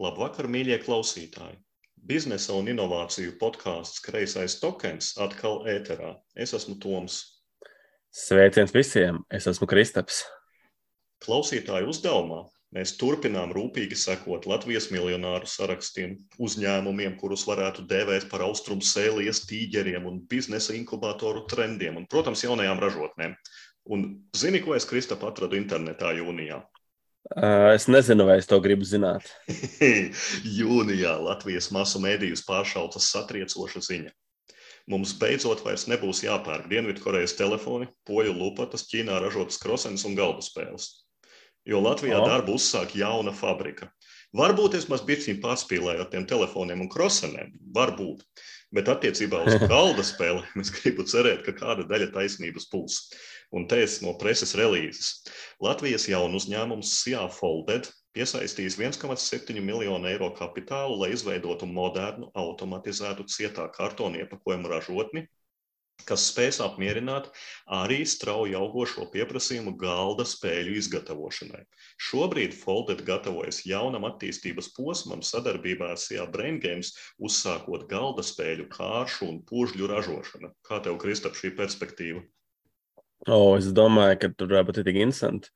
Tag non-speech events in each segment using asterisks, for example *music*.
Labvakar, mīļie klausītāji! Biznesa un inovāciju podkāsts Kreisais tokens atkal ēterā. Es esmu Toms. Sveiciens visiem! Es esmu Kristaps. Klausītāju uzdevumā mēs turpinām rūpīgi sekot Latvijas miljonāru sarakstiem, uzņēmumiem, kurus varētu dēvēt par austrumu sēlies tīģeriem un biznesa inkubatoru trendiem un, protams, jaunajām ražotnēm. Un zini, ko es Kristap atradu internetā jūnijā? Es nezinu, vai es to gribu zināt. *laughs* Jūnijā Latvijas masu mēdījus pāršauta satriecoša ziņa. Mums beidzot vairs nebūs jāpērk Dienvidkorejas telefoni, poļu lupatas, Ķīnā ražotas krosenes un galdu spēles. Jo Latvijā oh. darbu uzsāk jauna fabrika. Varbūt es maz bišķiņ pārspīlēju ar tiem telefoniem un krosenēm, varbūt. Bet attiecībā uz galda spēlēm *laughs* es gribu cerēt, ka kāda daļa taisnības būs un tēs no preses relīzes. Latvijas jaunu uzņēmums SIA Folded piesaistīs 1,7 miljonu eiro kapitālu, lai izveidotu modernu, automatizētu cietā kartona iepakojumu ražotni, kas spēs apmierināt arī strauji augošo pieprasījumu galda spēļu izgatavošanai. Šobrīd Folded gatavojas jaunam attīstības posmam sadarbībā ar SIA Brain Games, uzsākot galda spēļu kāršu un pužļu ražošanu. Kā tev, Kristap, šī perspektīva? Oh, es domāju, ka tur varētu būt tik interesanti.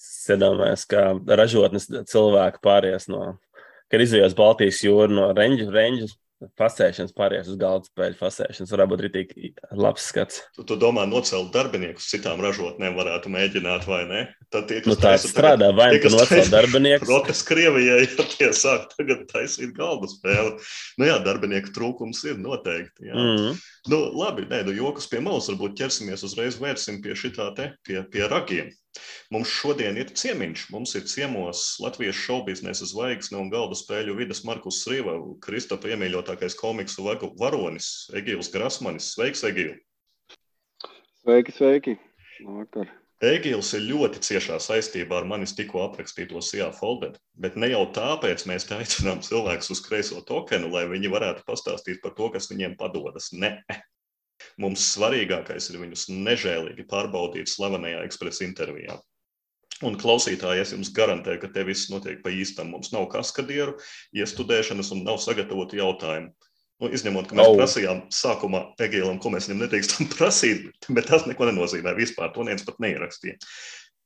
Es iedomājos, ka ražotnes cilvēki pāries no, kad izvijos Baltijas jūru no reņģu, reņģu fasēšanas pārējās uz galda spēļu fasēšanas. Varētu būt arī labs skats. Tu, tu domā, nocelt darbiniekus citām ražotnēm varētu mēģināt, vai ne? Tad tie, kas nu, tā strādā, vai nu nocelt darbiniekus. Protams, Krievijai, *laughs* ja tie sāk tagad taisīt galda spēli. Nu jā, darbinieku trūkums ir noteikti. Jā. Mm -hmm. Nu, labi, nē, nu jokas pie malas, varbūt ķersimies uzreiz vērsim pie šitā te, pie, pie ragiem. Mums šodien ir ciemiņš. Mums ir ciemos Latvijas šobiznesa zvaigzne un galda spēļu vidas Markus Rīva, Kristapa iemīļotākais komiksu varonis, Egīls Grasmanis. Sveiks, Egīl! Sveiki, sveiki! Vakar. Egīls ir ļoti ciešā saistībā ar manis tikko aprakstīto SIA folderu, bet ne jau tāpēc mēs te aicinām cilvēkus uz kreiso tokenu, lai viņi varētu pastāstīt par to, kas viņiem padodas. Nē, Mums svarīgākais ir viņus nežēlīgi pārbaudīt slavenajā ekspresa intervijā. Un klausītāji, es jums garantēju, ka te viss notiek pa īstam. Mums nav kaskadieru, iestudēšanas un nav sagatavotu jautājumu. Nu, izņemot, ka mēs oh. prasījām sākumā Egīlam, ko mēs viņam nedrīkstam *laughs* prasīt, bet tas neko nenozīmē vispār. To neviens pat neierakstīja.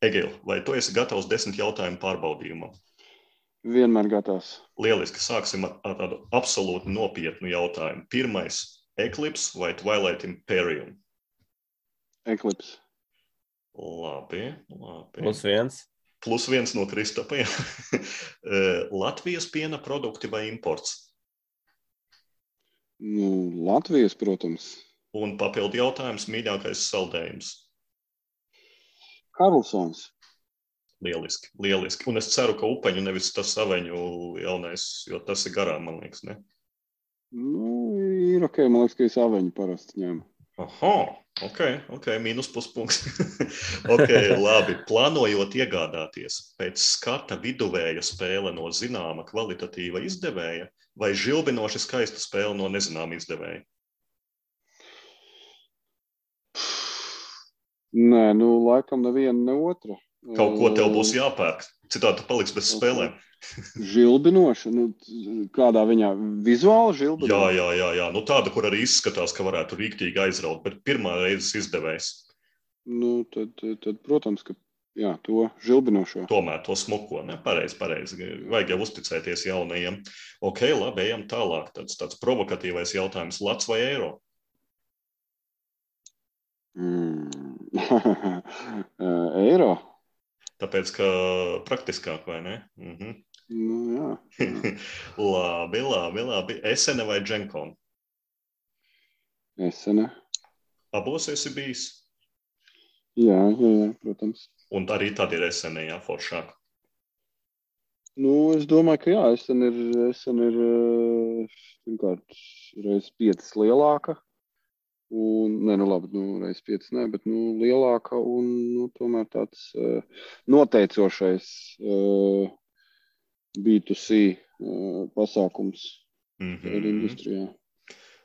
Egīl, vai tu esi gatavs desmit jautājumu pārbaudījumam? Vienmēr gatavs. Lieliski. Sāksim ar, ar tādu absolūti nopietnu jautājumu. Pirmais Eclipse vai Twilight Imperium? Eclipse. Labi, labi. Plus viens. Plus viens no Kristapa. *laughs* Eh, Latvijas piena produkti vai imports? Nu, Latvijas, protams. Un papildu jautājums, mīļākais saldējums? Karlsons. Lieliski, lieliski. Un es ceru, ka upeņu nevis tas saveņu jaunais, jo tas ir garām, man liekas, ne? Nu, ir ok, man liekas, ka es aveņu parasti ņēmu. Aha, ok, ok, mīnus puspunkts. *laughs* ok, labi. Plānojot iegādāties pēc skata viduvēja spēle no zināma kvalitatīva izdevēja vai žilbinoši skaista spēle no nezināma izdevēja? Nē, nu, laikam neviena, ne otra. Kaut ko tev būs jāpērk. Citādi tu paliksi bez spēlēm. Žilbinoša, nu, kādā viņā vizuāli žilbinoša. Jā, jā, jā, jā. Nu, tāda, kur arī izskatās, ka varētu rīktīgi aizraut, bet pirmā reize izdevējs. Nu, tad, tad, protams, ka jā, to žilbinošo. Tomēr to smuko, ne? Pareizi, pareizi. Vajag jau uzticēties jaunajiem. Ok, labi, ejam tālāk. Tāds, tāds provokatīvais jautājums. Lats vai eiro? Mm. *laughs* eiro. Tāpēc, ka praktiskāk, vai ne? Mhm. Nu, jā, jā. *laughs* labi, labi, labi. Esene vai Dženkona? Esene. Abos esi bijis? Jā, jā, jā, protams. Un arī tad ir esene, jā, foršāk. Nu, es domāju, ka jā, esene ir, esene ir pirmkārt, reiz piecas lielāka. Un, ne, nu labi, nu, reiz piecas, ne, bet nu, lielāka un nu, tomēr tāds uh, noteicošais uh, B2C uh, pasākums mm -hmm. industrijā.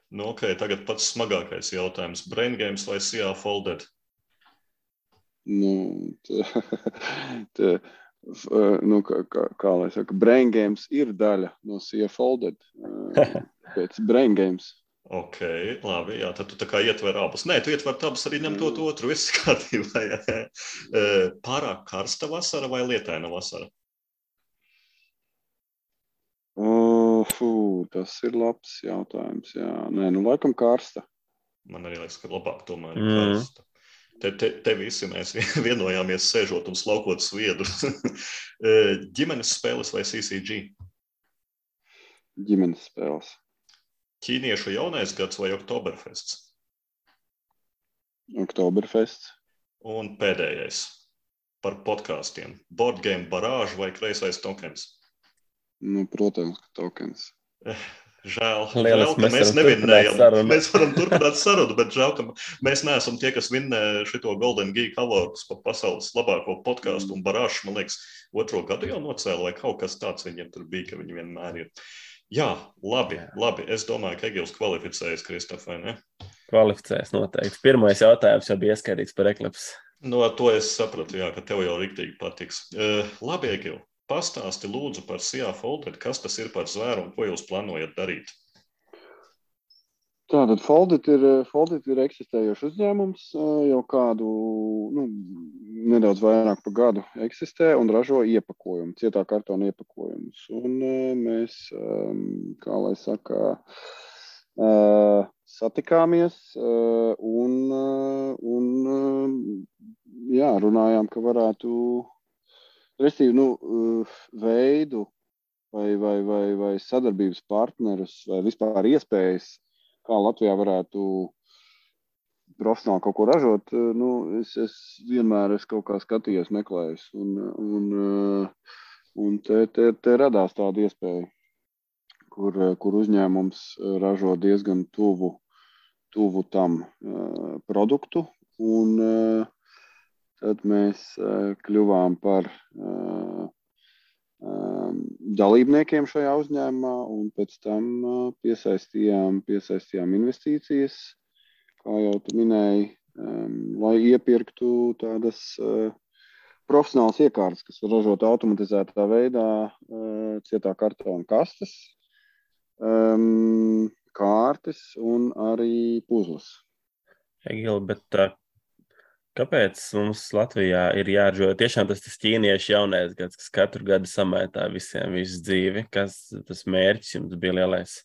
Nu, okay, tagad pats smagākais jautājums. Brain games vai SIA folded? Nu, tā, *laughs* tā, nu, kā, kā, kā lai saka, brain games ir daļa no CFOlded. *laughs* Pēc brain games. Ok, labi. Jā, tad tu tā kā ietver abus. Nē, tu ietver abus arī ņem to otru. Viss *laughs* kārtībā. Pārāk karsta vasara vai lietaina vasara? Uh, fū, tas ir labs jautājums. Jā, nē, nu laikam karsta. Man arī liekas, ka labāk tomēr ir mm. karsta. Te, te, te visi mēs *laughs* vienojāmies, sēžot un slaukot sviedru. *laughs* Ģimenes spēles vai CCG? Ģimenes spēles. Ķīniešu jaunais gads vai Oktoberfests? Oktoberfests. Un pēdējais par podkāstiem. Boardgame barāža vai kreisais tokens? Nu, protams, ka tokens. Eh, Žēl, žēl ka mēs, mēs nevinnējam. Mēs varam turpināt sarunu, bet žēl, ka mēs neesam tie, kas vinnē šo Golden Geek Awards par pasaules labāko podkāstu. Un Barāšs, man liekas, otro gadu jau nocēla, vai kaut kas tāds viņiem tur bija, ka viņi vienmēr ir. Jā, labi, labi. Es domāju, ka Egils kvalificējas, Kristof, vai ne? Kvalificējas noteikti. Pirmais jautājums jau bija ieskaitīts par eklipsi. No to es sapratu, jā, ka tev jau riktīgi patiks. Uh, labi, Egil, Pastāsti lūdzu par SIA Folded, kas tas ir par zvēru un ko jūs plānojat darīt? Tātad Foldit ir, Foldit ir eksistējošs uzņēmums, jau kādu nu, nedaudz vairāk par gadu eksistē un ražo iepakojumu, cietā kartona iepakojumus. Un mēs, kā lai saka, satikāmies un, un jā, runājām, ka varētu Restīvi, nu, veidu vai, vai, vai, vai sadarbības partnerus vai vispār iespējas, kā Latvijā varētu profesionāli kaut ko ražot, uh, nu, es, es vienmēr esmu kaut kā skatījos, meklējis. Un, un, uh, un te, te, te radās tāda iespēja, kur, kur uzņēmums ražo diezgan tuvu, tuvu tam produktu. Un, Tad mēs kļuvām par uh, dalībniekiem šajā uzņēmumā, un pēc tam uh, piesaistījām, piesaistījām investīcijas, kā jau tu minēji, um, lai iepirktu tādas uh, profesionālas iekārtas, kas var ražot automatizētā veidā uh, cietā kartona kastes, um, kārtas un arī puzles. Egil, bet Kāpēc mums Latvijā ir jāražo tiešām tas, tas ķīniešu jaunais gads, kas katru gadu samētā visiem visu dzīvi? Kas tas mērķis jums bija lielais?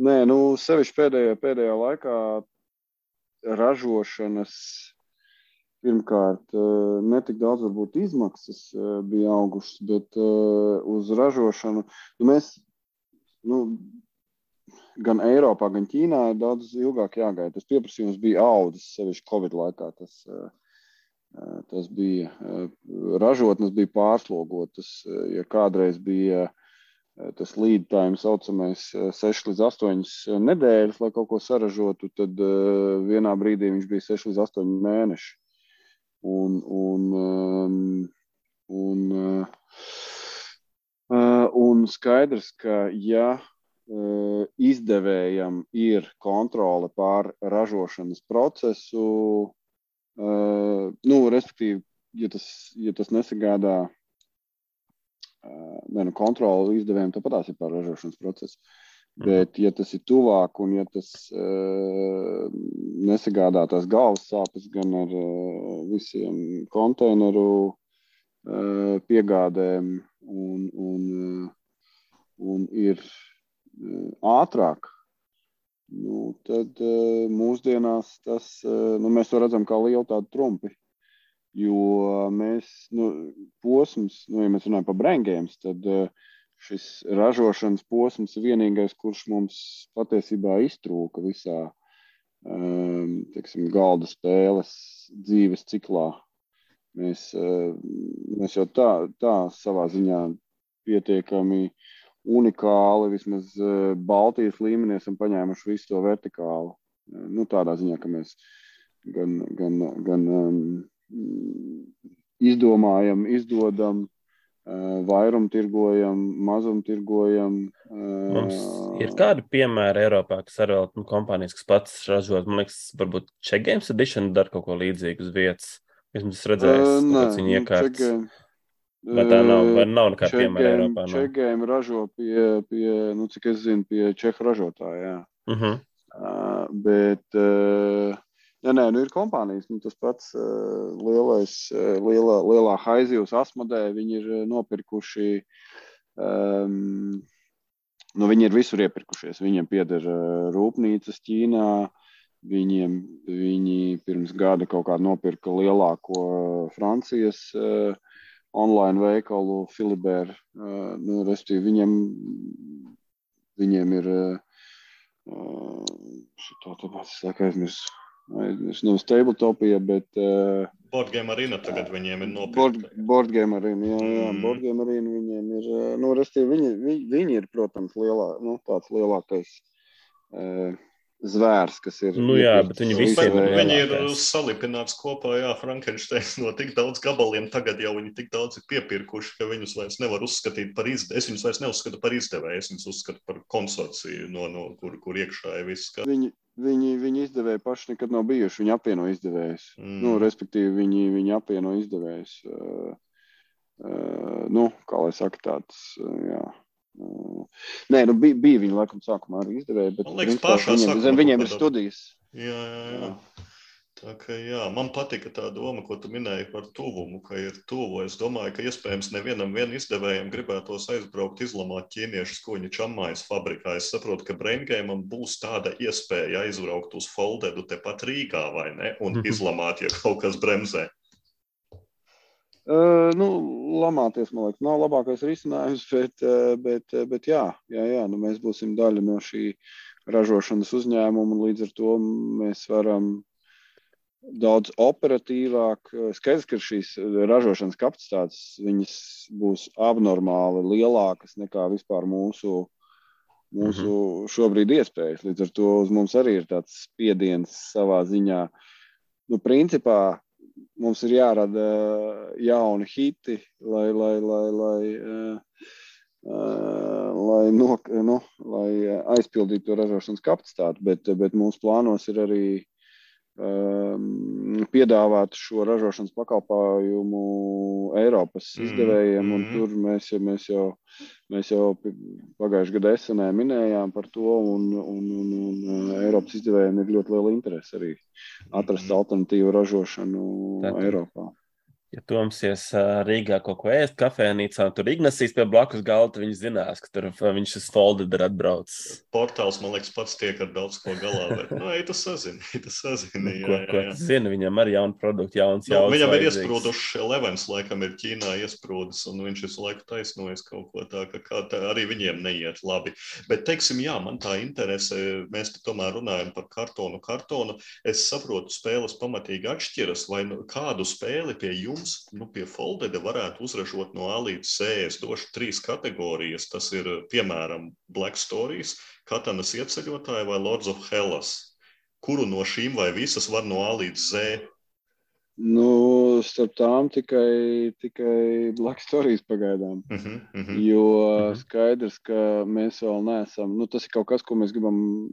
Nē, nu, sevišķi pēdējā, pēdējā laikā ražošanas pirmkārt eh, ne tik daudz varbūt izmaksas eh, bija augušas, bet eh, uz ražošanu nu, mēs nu, gan Eiropā, gan Ķīnā ir daudz ilgāk jāgaida. Tas pieprasījums bija audzis, sevišķi Covid laikā. Tas, eh, eh, tas bija eh, ražotnes, bija pārslogotas. Ja kādreiz bija tas lead time, saucamais, 6 līdz 8 nedēļas, lai kaut ko saražotu, tad vienā brīdī viņš bija 6 līdz 8 mēneši. Un, un, ehm, un, un skaidrs, ka ja izdevējam ir kontrole pār ražošanas procesu. Eh, nu, respektīvi, ja tas, ja tas nesagādā eh, ne, nu, kontroli izdevējiem, tad patās ir pār ražošanas procesu. Mhm. Bet, ja tas ir tuvāk un ja tas uh, nesagādā tās galvas sāpes gan ar uh, visiem konteineru uh, piegādēm un, un, uh, un ir ātrāk, nu, tad mūsdienās tas, nu, mēs to redzam kā lielu tādu trumpi. Jo mēs, nu, posms, nu, ja mēs runājam par brangējumus, tad šis ražošanas posms ir vienīgais, kurš mums patiesībā iztrūka visā teiksim, galda spēles dzīves ciklā. Mēs, mēs jau tā, tā savā ziņā pietiekami uh, unikāli, vismaz eh, Baltijas līmenī esam paņēmuši visu to vertikālu. Eh, nu, tādā ziņā, ka mēs gan, gan, gan um, izdomājam, izdodam, uh, vairumtirgojam, mazumtirgojam. Uh, Mums ir kādi piemēri Eiropā, kas arī nu, kompānijas, kas pats ražot, man liekas, varbūt Check Games Edition dara kaut ko līdzīgu uz vietas. Esmu redzējis, Uh, nē, kāds viņa nu, iekārts. Checkgame- Vai tā nav, vai nav nekā piemēra Eiropā? Nav. Checkgame ražo pie, pie, nu, cik es zinu, pie čehu ražotāja. Jā. Uh -huh. Uh, bet, uh, nē, nē, nu ir kompānijas. Nu, tas pats uh, lielais, uh, lielā, lielā haizivs Asmodē. Viņi ir uh, nopirkuši. Um, nu, viņi ir visur iepirkušies. Viņiem pieder uh, rūpnīcas Ķīnā. Viņiem, viņi pirms gada kaut kā nopirka lielāko Francijas uh, online veikalu Filiberu. Uh, nu, respektīvi, viņiem, viņiem ir. Uh, Šo tāpēc es laikam aizmirsu. Aizmirsu, nav Stabletopija, bet uh, Boardgame arena tagad viņiem ir board, nopirkta. board arena. Jā, jā Mm. board game arena viņiem ir. Nu, restīvi, viņi, viņi, viņi ir, protams, lielā, nu, tāds lielākais uh, zvērs, kas ir. Nu jā, bet viņi Bet ir viņi ir lielākais. salipināts kopā, jā, Frankensteins no tik daudz gabaliem. Tagad jau viņi tik daudz ir piepirkuši, ka viņus vairs nevar uzskatīt par izdevēju. Es viņus vairs neuzskatu par izdevēju, es viņus uzskatu par konsorciju, no, no kur, kur iekšā ir viss. Ka... Viņi, viņi, viņi izdevēji paši nekad nav bijuši. Viņi apvieno izdevējus. Mm. Nu, respektīvi, viņi, viņi apvieno izdevējus. Uh, uh, nu, kā lai saka, tāds. Uh, jā. Uh, nē, nu, bija, bija viņi laikam sākumā arī izdevēji, bet Man liekas, pašā viņiem, sākumā zem viņiem ir studijas. Jā, jā, jā. Tā kā, jā, man patika tā doma, ko tu minēji par tuvumu, ka ir tuvu. Es domāju, ka iespējams nevienam vien izdevējam gribētos aizbraukt, izlamāt ķīniešus, ko viņi čamājas fabrikā. Es saprotu, ka Braingēmam būs tāda iespēja aizbraukt uz Foldedu tepat Rīgā, vai ne? Un Mhm. izlamāt, ja kaut kas bremzē. Uh, nu, lamāties, man liekas, nav labākais risinājums, *laughs* bet, bet, bet jā, jā, jā nu, mēs būsim daļa no šī ražošanas uzņēmuma, un līdz ar to mēs varam daudz operatīvāk. Skaidrs, ka šīs ražošanas kapacitātes būs abnormāli lielākas nekā vispār mūsu, mūsu šobrīd iespējas. Līdz ar to uz mums arī ir tāds spiediens savā ziņā. Nu, principā mums ir jārada jauni hiti, lai, lai, lai, lai, uh, uh, lai, no, nu, lai aizpildītu to ražošanas kapacitāti. Bet, bet mūsu plānos ir arī piedāvāt šo ražošanas pakalpojumu Eiropas Mm, izdevējiem. un mm. Tur mēs, jau- mēs jau, mēs jau pagājušajā gadā esenē minējām par to, un, un, un, un Eiropas izdevējiem ir ļoti liela interese arī atrast Mhm. alternatīvu ražošanu Tātad. Eiropā. Ja Tomsies Rīgā kaut ko ēst kafejnīcā, un tur Ignacis pie blakus galda, viņš zinās, ka tur viņš uz folderu ir atbraucis. Portāls, man liekas, pats tiek ar daudz ko galā. Bet, nu, ej, tas sazina, *laughs* ej, tas sazina. Jā, Ko, jā, ko jā. zina? Viņam arī jauni produkti, jauns Nu, jauns. viņam ir iesprūduši Levens, laikam, ir Ķīnā iesprūdis, un viņš visu laiku taisnojas kaut ko tādu, ka kā tā arī viņiem neiet labi. Bet, teiksim, jā, man tā interese, mēs tomēr runājam par kartonu. kartonu. Es saprotu, spēles pamatīgi atšķiras, vai nu, kādu spēli pie jums, nu, pie Foldeda varētu uzražot no A līdz C. Es došu trīs kategorijas. Tas ir, piemēram, Black Stories, Katanas ieceļotāji vai Lords of Hellas. Kuru no šīm vai visas var no A līdz Z? Nu, starp tām tikai, tikai Black Stories pagaidām. Uh -huh, uh -huh. Jo Mhm. skaidrs, ka mēs vēl neesam. Nu, tas ir kaut kas, ko mēs gribam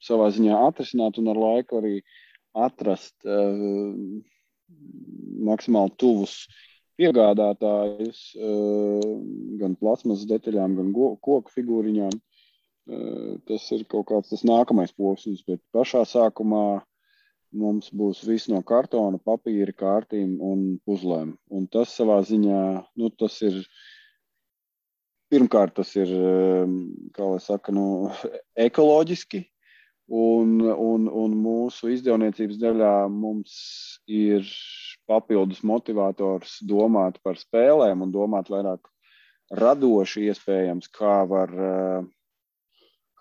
savā ziņā atrisināt un ar laiku arī atrast uh, maksimāli tuvus piegādātājus, uh, gan plasmas detaļām, gan koku figūriņām. Uh, tas ir kaut kāds tas nākamais posms, bet pašā sākumā mums būs viss no kartona, papīra, kārtīm un puzlēm. Un tas savā ziņā, nu, tas ir pirmkārt, tas ir, um, kā lai saka, nu, *laughs* ekoloģiski. Un, un, un mūsu izdevniecības daļā mums ir papildus motivators domāt par spēlēm un domāt vairāk radoši, iespējams, kā var, uh,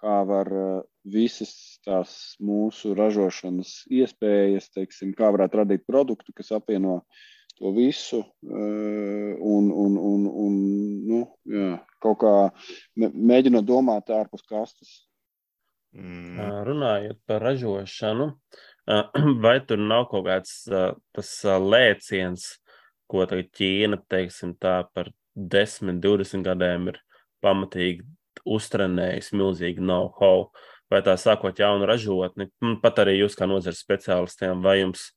kā var uh, visas tās mūsu ražošanas iespējas, teiksim, kā varētu radīt produktu, kas apvieno to visu uh, un, un, un, un nu, jā, kaut kā mē- mēģinot domāt ārpus kastes. Mm. Runājot par ražošanu, *clears throat* vai tur nav kaut kāds tas lēciens, ko tagad Ķīna, teiksim, tā par 10, 20 gadiem ir pamatīgi uztrenējusi milzīgi know-how, vai tā sākot jaunu ražotni, pat arī jūs kā nozares speciālistiem, vai jums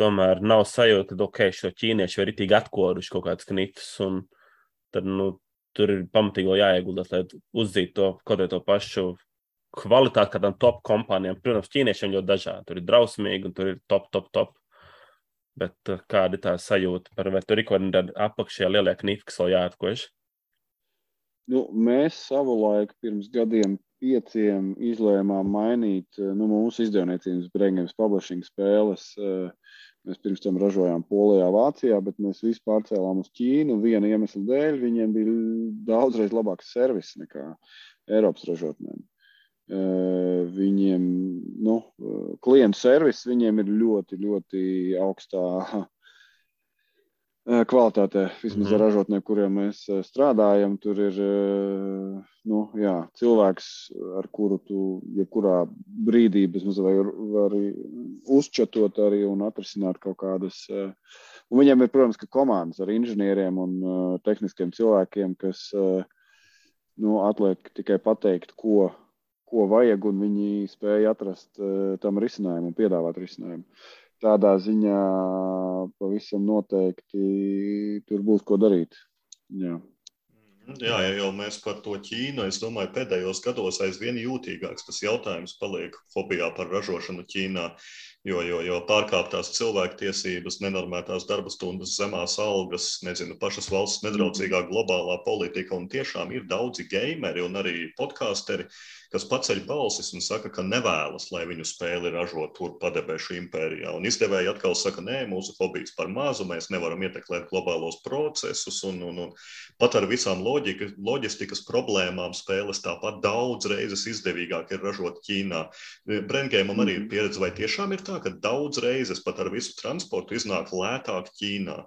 tomēr nav sajūta, ka okay, šo ķīniešu ir itīgi atkoruši kaut kāds knifs. Tad nu, tur ir pamatīgi jāieguldās, lai uzzītu to kaut ko pašu kvalitāti kādām top kompānijām. Protams, ķīniešiem ļoti dažādi. Tur ir drausmīgi un tur ir top, top, top. Bet uh, kāda ir tā sajūta par vai tur ir kaut kāda apakšējā lielie knifi, kas vēl jāatkož? Nu, mēs savulaik pirms gadiem pieciem izlēmām mainīt nu, mūsu izdevniecības Brīvības publishing spēles. Uh, Mēs pirms tam ražojām Polijā, Vācijā, bet mēs visi pārcēlām uz Ķīnu. Viena iemesla dēļ viņiem bija daudzreiz labāks servis nekā Eiropas ražotnēm. Viņiem, nu, klientu servis viņiem ir ļoti, ļoti augstā *laughs* kvalitātē, vismaz mm. ar ražotnēm, kuriem mēs strādājam. Tur ir nu, jā, cilvēks, ar kuru tu jebkurā brīdī var, var uzčatot arī un atrisināt kaut kādas. Un viņiem ir, protams, komandas ar inženieriem un tehniskiem cilvēkiem, kas nu, atliek tikai pateikt, ko, ko vajag, un viņi spēja atrast tam risinājumu un piedāvāt risinājumu tādā ziņā pavisam noteikti tur būs ko darīt. Jā. Jā, ja jau mēs par to Ķīnu, es domāju, pēdējos gados aizvien jūtīgāks tas jautājums paliek hobijā par ražošanu Ķīnā, jo, jo, jo pārkāptās cilvēktiesības, nenormētās darba stundas, zemās algas, nezinu, pašas valsts nedraudzīgā globālā politika, un tiešām ir daudzi gameri un arī podkāsteri, kas paceļ balsis un saka, ka nevēlas, lai viņu spēli ražot tur padebešu impērijā. Un izdevēji atkal saka, nē, mūsu hobijs par mazu, mēs nevaram ietekmēt globālos procesus, un, un, un pat ar visām loģika, loģistikas problēmām spēles tāpat daudz reizes izdevīgāk ir ražot Ķīnā. Brendgēmam arī ir mhm. pieredze, vai tiešām ir tā, ka daudz reizes pat ar visu transportu iznāk lētāk Ķīnā?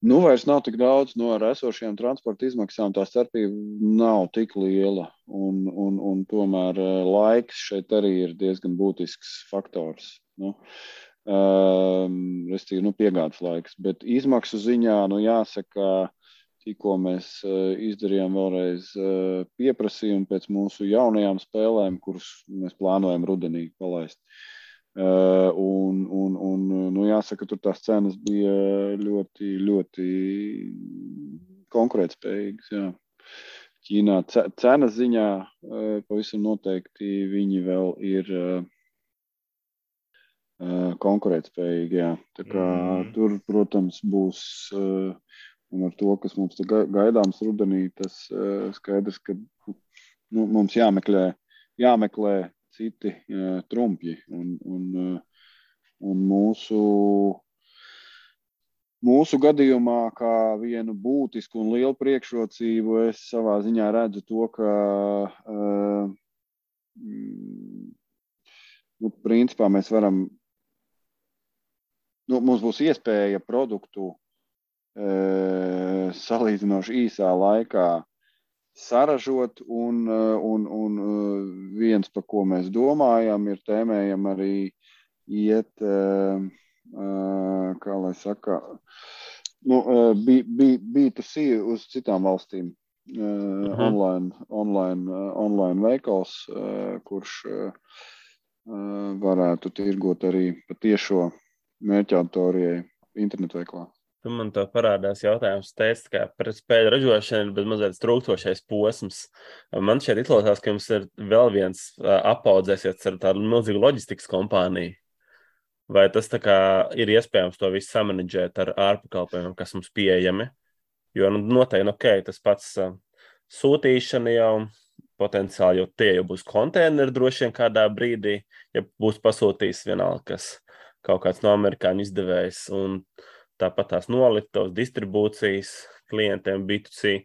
Nu, vairs nav tik daudz no esošajām transporta izmaksām. Tā starpība nav tik liela. Un, un, un tomēr eh, laiks šeit arī ir diezgan būtisks faktors. Nu, um, Restīvi, nu, piegādes laiks. Bet izmaksu ziņā, nu, jāsaka, tikko mēs uh, izdarījām vēlreiz uh, pieprasījumu pēc mūsu jaunajām spēlēm, kuras mēs plānojam rudenī palaist. Uh, un, un, un nu, jāsaka, tur tās cenas bija ļoti, ļoti konkurētspējīgas. Jā. Ķīnā cenas ziņā uh, pavisam noteikti viņi vēl ir uh, konkurētspējīgi. Jā. Tā kā, mm. Tur, protams, būs un ar to, kas mums gaidāms rudenī, tas skaidrs, ka nu, mums jāmeklē, jāmeklē citi uh, trumpji. Un, un, uh, un mūsu, mūsu gadījumā, kā vienu būtisku un lielu priekšrocību, es savā ziņā redzu to, ka uh, nu, principā mēs varam, nu, mums būs iespēja produktu salīdzinoši īsā laikā saražot, un, eh, un, un eh, viens, par ko mēs domājam, ir tēmējam arī iet, eh, kā lai saka, nu, B2C uz citām valstīm. Mhm. online, online, online veikals, kurš varētu tirgot arī patiešo mērķauditorijai internetu veiklā. Tu man to parādās jautājums, teici, ka par spēļu ražošanu ir mazliet trūkstošais posms. Man šeit izklausās, ka jums ir vēl viens apaudzēsies ar tādu milzīgu loģistikas kompāniju. Vai tas ir iespējams to visu samanģēt ar ārpakalpojumiem, kas mums pieejami? Jo nu, noteikti okay, tas pats sūtīšana jau potenciāli jau tie jau būs konteineri droši vien kādā brīdī, ja būs pasūtījis vienalga, kas kaut kāds no amerikāņu izdevējs. Un, uh, tāpat tās noliktavas, distribūcijas klientiem, B2C.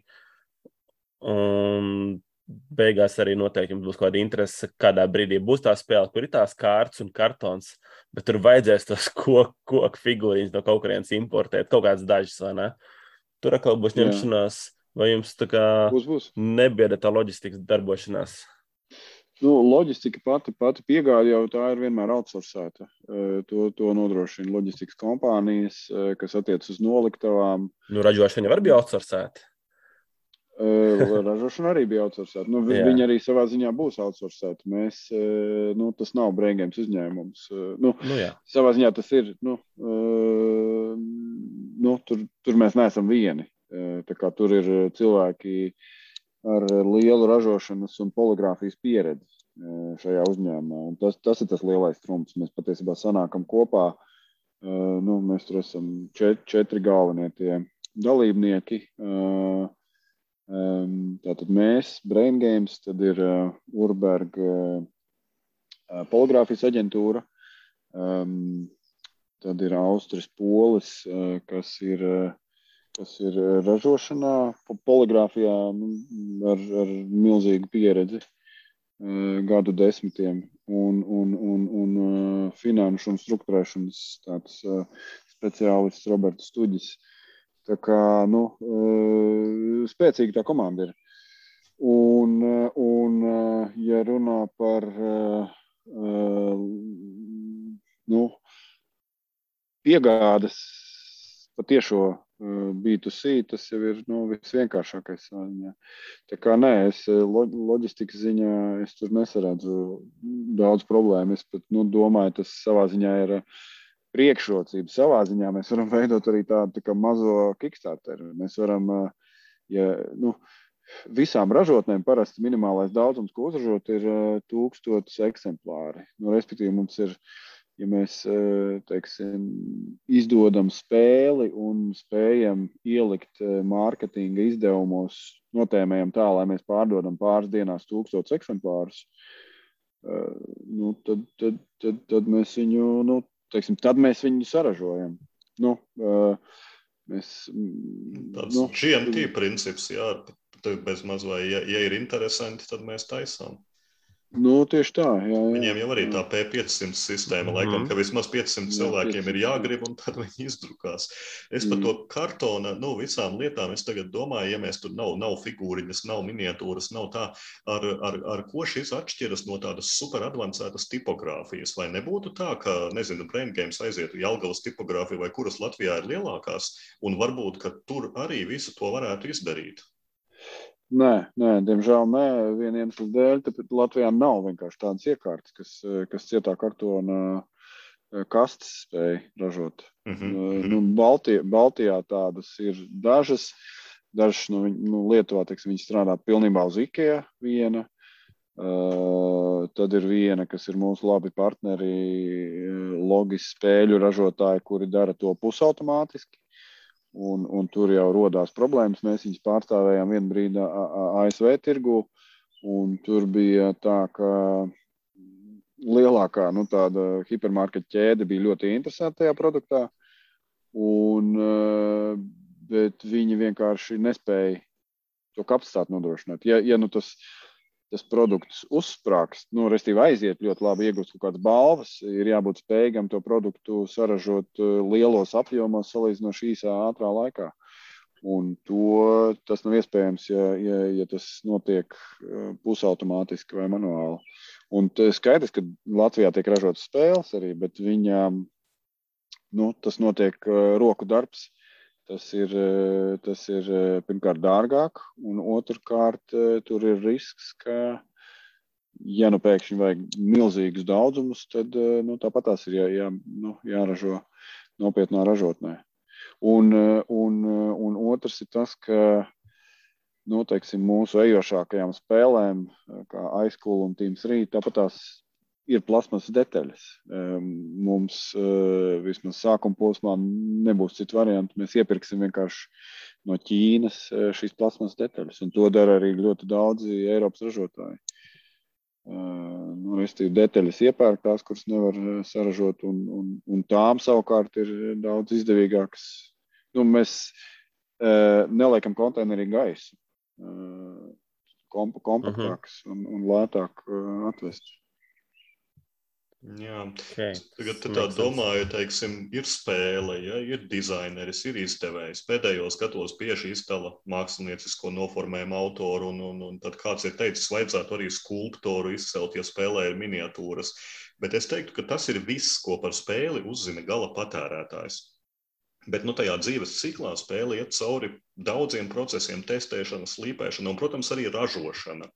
Un beigās arī noteikti būs kāda interese, kādā brīdī būs tā spēle, kur ir tās kārtas un kartons, bet tur vajadzēs tos *laughs* koku kok figūriņus no kaut kurienes importēt, kaut kādas dažas, vai ne? Tur atkal būs ņemšanās, vai jums tā kā būs, būs. nebieda tā loģistikas darbošanās? Nu, loģistika pati, pati piegāde jau tā ir vienmēr outsourcēta. To, to nodrošina loģistikas kompānijas, kas attiecas uz noliktavām. Nu, ražošana var būt outsourcēta. Ražošana arī bija outsourcēta. Nu, vi- Jā. viņi arī savā ziņā būs outsourcēti. Mēs, nu, tas nav brīvgājums uzņēmums. Nu, Nu, jā. savā ziņā tas ir. Nu, nu, tur, tur mēs neesam vieni. Tā kā Tur ir cilvēki ar lielu ražošanas un poligrāfijas pieredzi eh, šajā uzņēmumā. Un Tas, tas ir tas lielais trumps. Mēs patiesībā sanākam kopā. Eh, Nu, mēs tur esam četri, četri galvenie tie dalībnieki. Em, Tātad mēs, Brain Games, tad ir Urberga poligrāfijas aģentūra, tad ir Austrijas polis, kas ir, kas ir uh, ražošanā, po- poligrāfijā nu, ar, ar milzīgu pieredzi uh, gadu desmitiem un, un, un, un uh, finanšu un struktūrēšanas tāds speciālists Roberts Stuģis. Tā kā nu, spēcīga tā komanda ir. Un, un ja runā par nu, piegādes patiešo B2C, tas jau ir nu, visvienkāršākais. ziņā. Tā kā nē, es uh, lo- loģistikas ziņā es tur nesaredzu daudz problēmu. Es pat nu, domāju, tas savā ziņā ir uh, priekšrocība. Savā ziņā mēs varam veidot arī tādu tā mazo kickstarteru. Mēs varam, uh, ja, nu, visām ražotnēm parasti minimālais daudzums, ko uzražot, ir uh, tūkstotis eksemplāri. Nu, respektīvi, mums ir, ja mēs uh, teiksim, izdodam spēli un spējam ielikt uh, mārketinga izdevumos, notēmējam tā, lai mēs pārdodam pāris dienās tūkstotis eksemplārus, uh, nu, tad, tad, tad, tad mēs viņu, nu, teiksim, tad mēs viņu saražojam. Nu, mēs, mm, Tāds nu, GMT princips, jā, bez maz vai, ja, ja ir interesanti, tad mēs taisām. Nu, tieši tā. Jā, jā, Viņiem jau arī jā. tā P500 sistēma, laikam, Mhm. ka vismaz 500 Jā, cilvēkiem ir 500, jā. jāgrib, un tad viņi izdrukās. Es par Mm. to kartona, nu, visām lietām, es tagad domāju, ja mēs tur nav, nav figūriņas, nav miniatūras, nav tā, ar, ar, ar ko šis atšķiras no tādas super advancētas tipogrāfijas. Vai nebūtu tā, ka, nezinu, Brain Games aizietu Jelgavas tipogrāfiju vai kuras Latvijā ir lielākās, un varbūt, ka tur arī visu to varētu izdarīt. Nē, nē, diemžēl nē, viena iemesla dēļ. Tāpēc Latvijā nav vienkārši tādas iekārtas, kas, kas cietā kartona eh, kastes spēj ražot. Mhm, Nu, mhm. Nu, Baltijā, Baltijā tādas ir dažas. Dažas viņu nu, Lietuvā teiksim, viņi strādā pilnībā uz IKEA. Viena. Uh, tad ir viena, kas ir mūsu labi partneri, loģiski spēļu ražotāji, kuri dara to pusautomātiski. Un, un tur jau radās problēmas. Mēs viņus pārstāvējām A- A- ASV tirgu. un Tur bija tā, ka lielākā nu, hipermarketa ķēde bija ļoti interesēta tajā produktā. Un, eh, bet viņi vienkārši nespēja to kapacitāti nodrošināt. Ja, ja nu tas, tas produkts uzsprāgst, nu, respektīvi aiziet ļoti labi, iegūst kaut kādas balvas, ir jābūt spējīgam to produktu saražot eh, lielos apjomos, salīdzinoši īsā, ātrā laikā. Un to, tas nav iespējams, ja, ja, ja tas notiek eh, pusautomātiski vai manuāli. Un skaidrs, ka Latvijā tiek ražotas spēles arī, bet viņām nu, tas notiek uh, roku darbs. Tas ir, uh, tas ir uh, pirmkārt dārgāk, un otrkārt uh, tur ir risks, ka, ja nu pēkšņi vajag milzīgus daudzumus, tad nu, tāpat tās ir jā, jā, nu, jāražo nopietnā ražotnē. Un, un, un otrs ir tas, ka nu, teiksim, mūsu ejošākajām spēlēm, kā aizkūla un Teams Rīt, tāpat tās ir plasmas detaļas. Um, Mums uh, vismaz sākuma posmā nebūs citu variantu. Mēs iepirksim vienkārši no Ķīnas uh, šīs plasmas detaļas, un to dara arī ļoti daudzi Eiropas ražotāji. Uh, nu, Restīvi detaļas iepērk tās, kuras nevar saražot, un, un, un tām savukārt ir daudz izdevīgākas. Nu, mēs neliekam konteinerī gaisu. Komp kompaktāks un, un lētāk atvest. Jā. Okay. Tagad tā domāju, teiksim, ir spēle, ja, ir dizaineris, ir izdevējs. Pēdējos gados bieži izdala māksliniecisko noformējumu autoru, un, un, un tad kāds ir teicis, vajadzētu arī skulptoru izcelt, ja spēlē ir miniatūras. Bet es teiktu, ka tas ir viss, ko par spēli uzzina gala patērētājs. Bet nu, tajā dzīves ciklā spēle iet cauri daudziem procesiem, testēšana, slīpēšana un, protams, arī ražošana.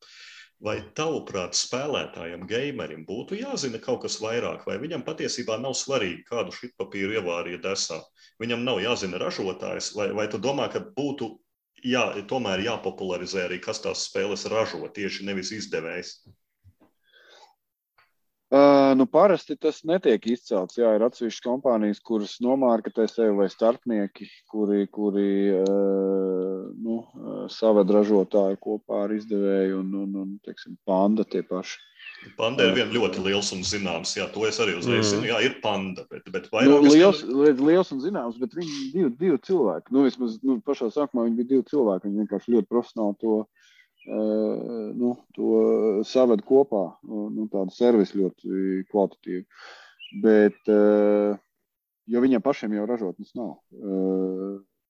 Vai tavuprāt, spēlētājam, gamerim būtu jāzina kaut kas vairāk, vai viņam patiesībā nav svarīgi, kādu šitpapīru ievārīja desā? Viņam nav jāzina ražotājs, vai, vai tu domā, ka būtu jā, tomēr jāpopularizē arī, kas tās spēles ražo, tieši nevis izdevējs? Uh, nu, parasti tas netiek izcelts. Jā, ir atsevišķas kompānijas, kuras nomārketē sevi vai starpnieki, kuri, kuri uh, nu, saved ražotāju kopā ar izdevēju un, un, un teiksim, panda tie paši. Panda ir viens ļoti liels un zināms. Jā, to es arī uzreiz mm. zinu. Jā, ir panda. Bet, bet nu, liels, liels, liels un zināms, bet viņi ir divi, divi cilvēki. Nu, vismaz nu, pašā sākumā viņi bija divi cilvēki. Viņi vienkārši ļoti profesionāli to nu, to saved kopā. Nu, tādu servisu ļoti kvalitatīvu. Bet, jo viņiem pašiem jau ražotnes nav.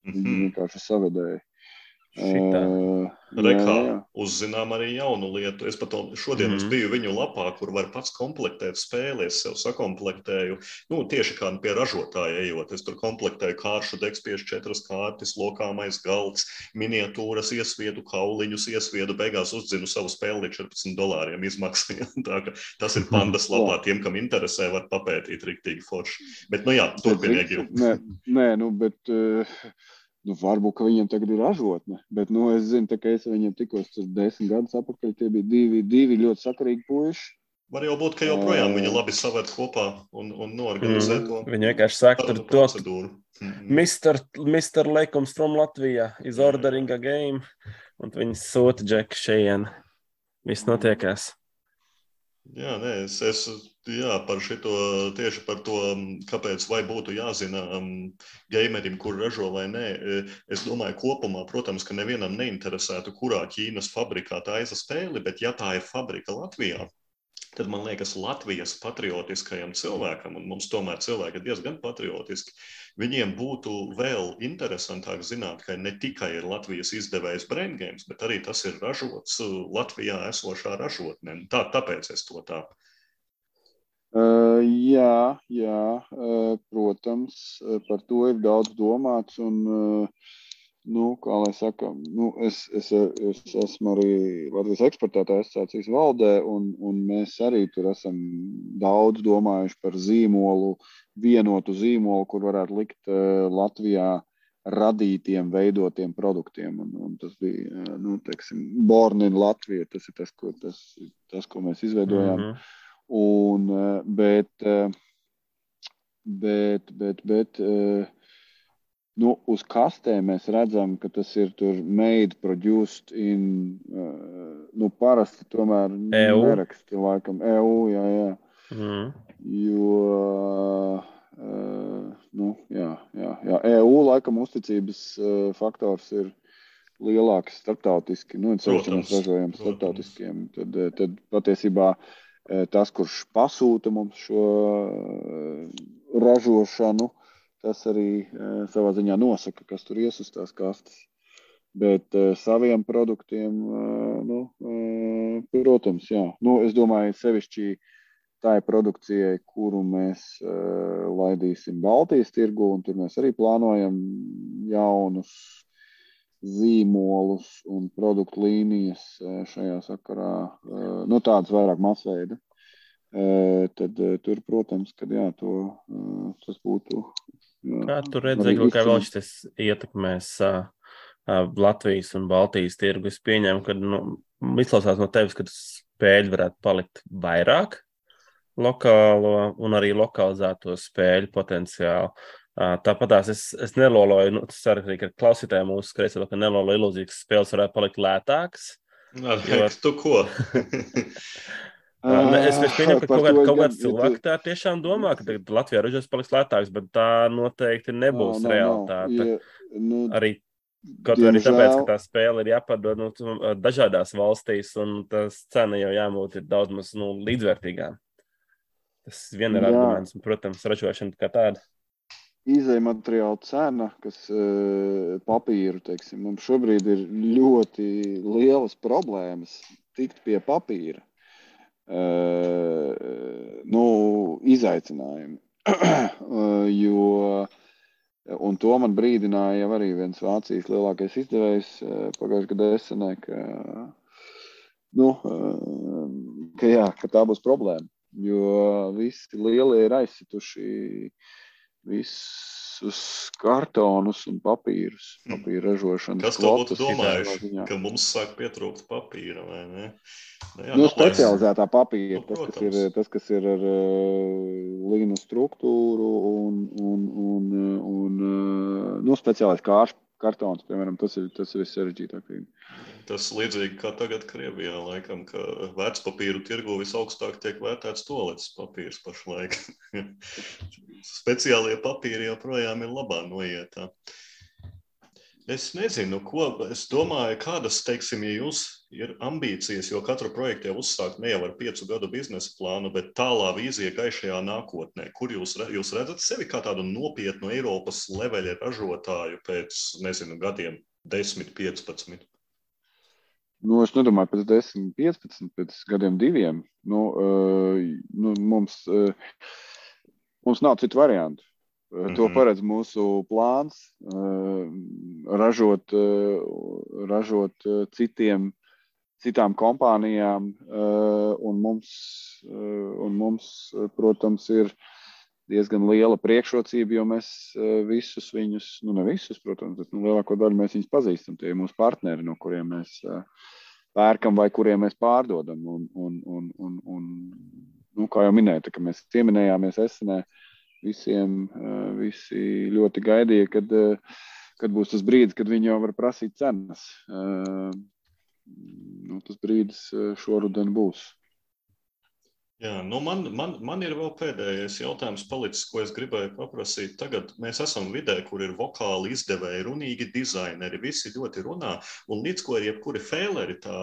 Viņi mhm. vienkārši savedēja. Šitā. Uh, Rekā uzzinām arī jaunu lietu. Es pat šodien mm -hmm. biju viņu lapā, kur var pats komplektēt spēli. Es sev sakomplektēju, nu, tieši kā pie ražotāja ejot. Es tur komplektēju kāršu dekspiešu četras kārtas, lokāmais galds, miniatūras iesviedu, kauliņus iesviedu. Beigās uzzinu savu spēli līdz 14 dolāriem izmaksā. *laughs* tas ir pandas lapā. Tiem, kam interesē, var papētīt riktīgi forši. Bet, nu jā, turpinieki. Nē, nē, nu, bet... Uh... Nu, varbūt viņiem tagad ir ražotne, bet nu, es zinu, ka es viņiem tikos desmit gadus atpakaļ. Tie bija divi, divi ļoti sakarīgi puiši. Var jau būt, ka joprojām viņi labi savērt kopā un, un norganizē mm. to. Viņi vienkārši saka, tur to procedūru. Mister, Mister Lekums from Latvija is ordering a game, un viņi sūta džeku šeit. Viss notiekās. Jā, nē, es, es jā, par šito, tieši par to, kāpēc vai būtu jāzina um, gamerim, kur ražo vai nē. E, es domāju, kopumā, protams, ka nevienam neinteresētu, kurā Ķīnas fabrikā taisa spēli, bet ja tā ir fabrika Latvijā, tad man liekas, Latvijas patriotiskajam cilvēkam, un mums tomēr cilvēki ir diezgan patriotiski, viņiem būtu vēl interesantāk zināt, ka ne tikai ir Latvijas izdevējs Brain Games, bet arī tas ir ražots uh, Latvijā esošā ražotnē. Tā, tāpēc es to tā. Uh, jā, jā uh, protams, par to ir daudz domāts. Un, uh, Nu, kā lai saka, nu, es, es, es esmu arī Latvijas eksportētāju asociācijas valdē, un, un mēs arī tur esam daudz domājuši par zīmolu, vienotu zīmolu, kur varētu likt uh, Latvijā radītiem, veidotiem produktiem. Un, un tas bija uh, nu, teiksim, Born in Latvija. Tas ir tas, ko, tas, tas, ko mēs izveidojām. Mm -hmm. un, uh, bet, bet, bet, bet uh, Nu, uz kastēm mēs redzam, ka tas ir made, produced in. Uh, nu, parasti tomēr EU. neraksta, laikam, EU. Jā, jā. Mm. Jo, uh, nu, jā, jā, jā. EU laikam uzticības uh, faktors ir lielāks starptautiski. Nu, mēs ražojam starptautiskiem. Tad, tad patiesībā tas, kurš pasūta mums šo ražošanu, tas arī uh, savā ziņā nosaka, kas tur ies uz tās kastes. Bet uh, saviem produktiem, uh, nu, protams, jā. Nu, es domāju, sevišķi tā ir produkcijai, kuru mēs laidīsim Baltijas tirgu, un tur mēs arī plānojam jaunus zīmolus un produktu līnijas šajā sakarā, nu, tādas vairāk masveida. Tad tur, protams, ka jā, to, tas būtu Kā tu redzēji, kā vēl šis ietekmēs uh, Latvijas un Baltijas tirgu? Es pieņemu, ka nu, izklausās no tevis, ka spēļu varētu palikt vairāk lokālo un arī lokalizēto spēļu potenciālu. Uh, Tāpat es, es neloloju, nu, tas arī ir klausītājiem mūsu skrejceļā, ka neloloju ilūziju, ka spēles varētu palikt lētākas. Nā, jo... *laughs* tu ko? *laughs* Uh, es, es pieņemu, ka kaut, kād, kaut kāds cilvēks tā tiešām domā, ka Latvijā ražos paliks lētāks, bet tā noteikti nebūs no, no, realitāte. No, ja, nu, arī kaut arī tāpēc, ka tā spēle ir jāpadod nu, dažādās valstīs, un tas cena jau jābūt daudz maz nu, līdzvērtīgām. Tas vien ir arguments, un, protams, ražošana kā tāda. Izejai materiāla cena, kas papīru, teiksim, mums šobrīd ir ļoti lielas problēmas tikt pie papīra nu, izaicinājumi. *clears throat* jo Un to man brīdināja arī viens Vācijas lielākais izdevējs pagājušajā gadā Esenē, ka, nu, ka, jā, ka tā būs problēma. Jo visi lielie ir aizsituši visus kartonus un papīrus, hmm. papīra ražošanas. Kas to būtu domājuši, ka mums sāk pietrūkt papīra vai ne? Nu, jā, nu, specializētā papīra, nu, tas, kas ir, tas, kas ir ar uh, līnu struktūru un, un, un, un uh, nu, speciālais kārš, kartons, piemēram, tas ir, tas ir sarežģītāk. Tas līdzīgi kā tagad Krievijā, laikam, ka vērtspapīru tirgu visaugstāk tiek vērtēts toaletes papīrs pašlaik. *laughs* Speciālie papīri joprojām ir labā noietā. Es nezinu, ko es domāju, kādas, teiksim, ja jūs ir ambīcijas, jo katru projektu jau uzsākt ne jau ar piecu gadu biznesa plānu, bet tālā vīzija gaišajā nākotnē. Kur jūs, jūs redzat sevi kā tādu nopietnu Eiropas leveļa ražotāju pēc, nezinu, gadiem 10, 15? Nu, es nedomāju, pēc 10, 15, pēc gadiem diviem. Nu, uh, nu, mums, uh, mums nav citu variantu. Mm -hmm. To mhm. paredz mūsu plāns, ražot, ražot citiem, citām kompānijām. Un mums, un mums, protams, ir diezgan liela priekšrocība, jo mēs visus viņus, nu ne visus, protams, bet nu, lielāko daļu mēs viņus pazīstam. Tie ir mūsu partneri, no kuriem mēs pērkam vai kuriem mēs pārdodam. Un, un, un, un, un, nu, kā jau minēju, kad mēs pieminējāmies Esenē, visiem eh, visi ļoti gaidīja, kad, eh, kad būs tas brīdis, kad viņi jau var prasīt cenas. Eh, nu, tas brīdis šoruden būs. Jā, nu man, man, man ir vēl pēdējais jautājums, palicis, ko es gribēju paprasīt. Tagad mēs esam vidē, kur ir vokāli izdevēji, runīgi dizaineri, visi ļoti runā, un līdz ko ir jebkuri fēleri, tā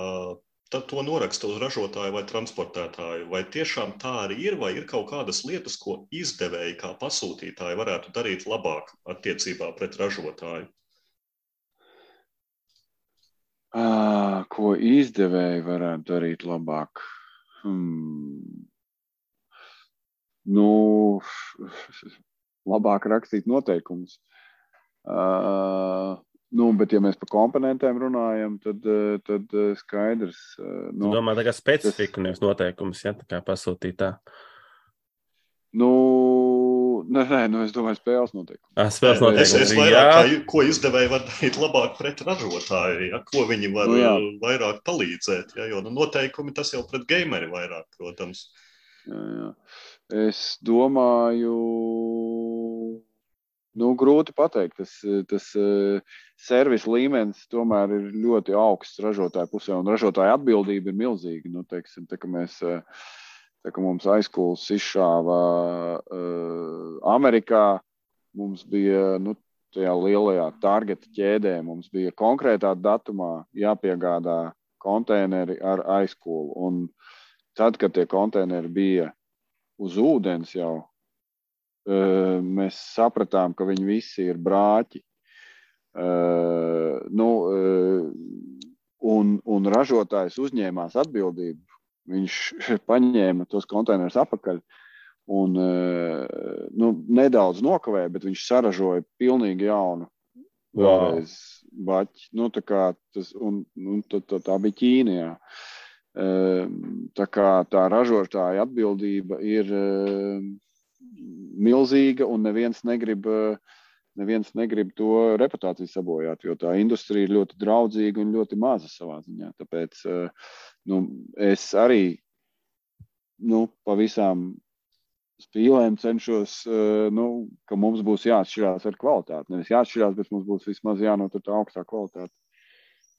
tad to noraksta uz ražotāju vai transportētāju. Vai tiešām tā arī ir, vai ir kaut kādas lietas, ko izdevēji kā pasūtītāji varētu darīt labāk attiecībā pret ražotāju? À, ko izdevēji varētu darīt labāk? Hmm. Nu, labāk rakstīt noteikumus. Uh, Nu, bet, ja mēs par komponentiem runājam, tad, tad skaidrs. Nu, Domā, tā kā specifika, nevis noteikums, ja tā kā pasūtītā. Nu, nē, nē, nu es domāju, spēles noteikumi. Ah, spēles noteikumi. Es, es vairāk, kā, ko izdevēji var darīt labāk pret ražotāju, ja, ko viņi var nu, jā. vairāk palīdzēt. Ja, jo nu, noteikumi tas jau pret gameri vairāk, protams. Jā, jā. Es domāju, Nu, grūti pateikt. Tas, tas uh, servis līmenis tomēr ir ļoti augsts ražotāju pusē, un ražotāja atbildība ir milzīga. Nu, teiksim, tā, mēs, uh, tā, mums aizkulis izšāva uh, Amerikā, mums bija nu, tajā lielajā targeta ķēdē, mums bija konkrētā datumā jāpiegādā konteineri ar aizkulu. Un tad, kad tie konteineri bija uz ūdens jau, mēs sapratām, ka viņi visi ir brāķi. Nu, un, un ražotājs uzņēmās atbildību. Viņš *laughs* paņēma tos konteinerus atpakaļ un nu, nedaudz nokavēja, bet viņš saražoja pilnīgi jaunu. Vēlreiz baķi. Nu, tā, tas, un, un, tā, tā, tā bija Ķīna. Jā. Tā kā tā ražotāja atbildība ir milzīga, un neviens negrib, neviens negrib to reputāciju sabojāt, jo tā industrija ir ļoti draudzīga un ļoti maza savā ziņā. Tāpēc nu, es arī nu, pavisam spīlēm cenšos, nu, ka mums būs jāatšķirās ar kvalitāti. Nevis jāatšķirās, bet mums būs vismaz jānotur tā augstā kvalitāte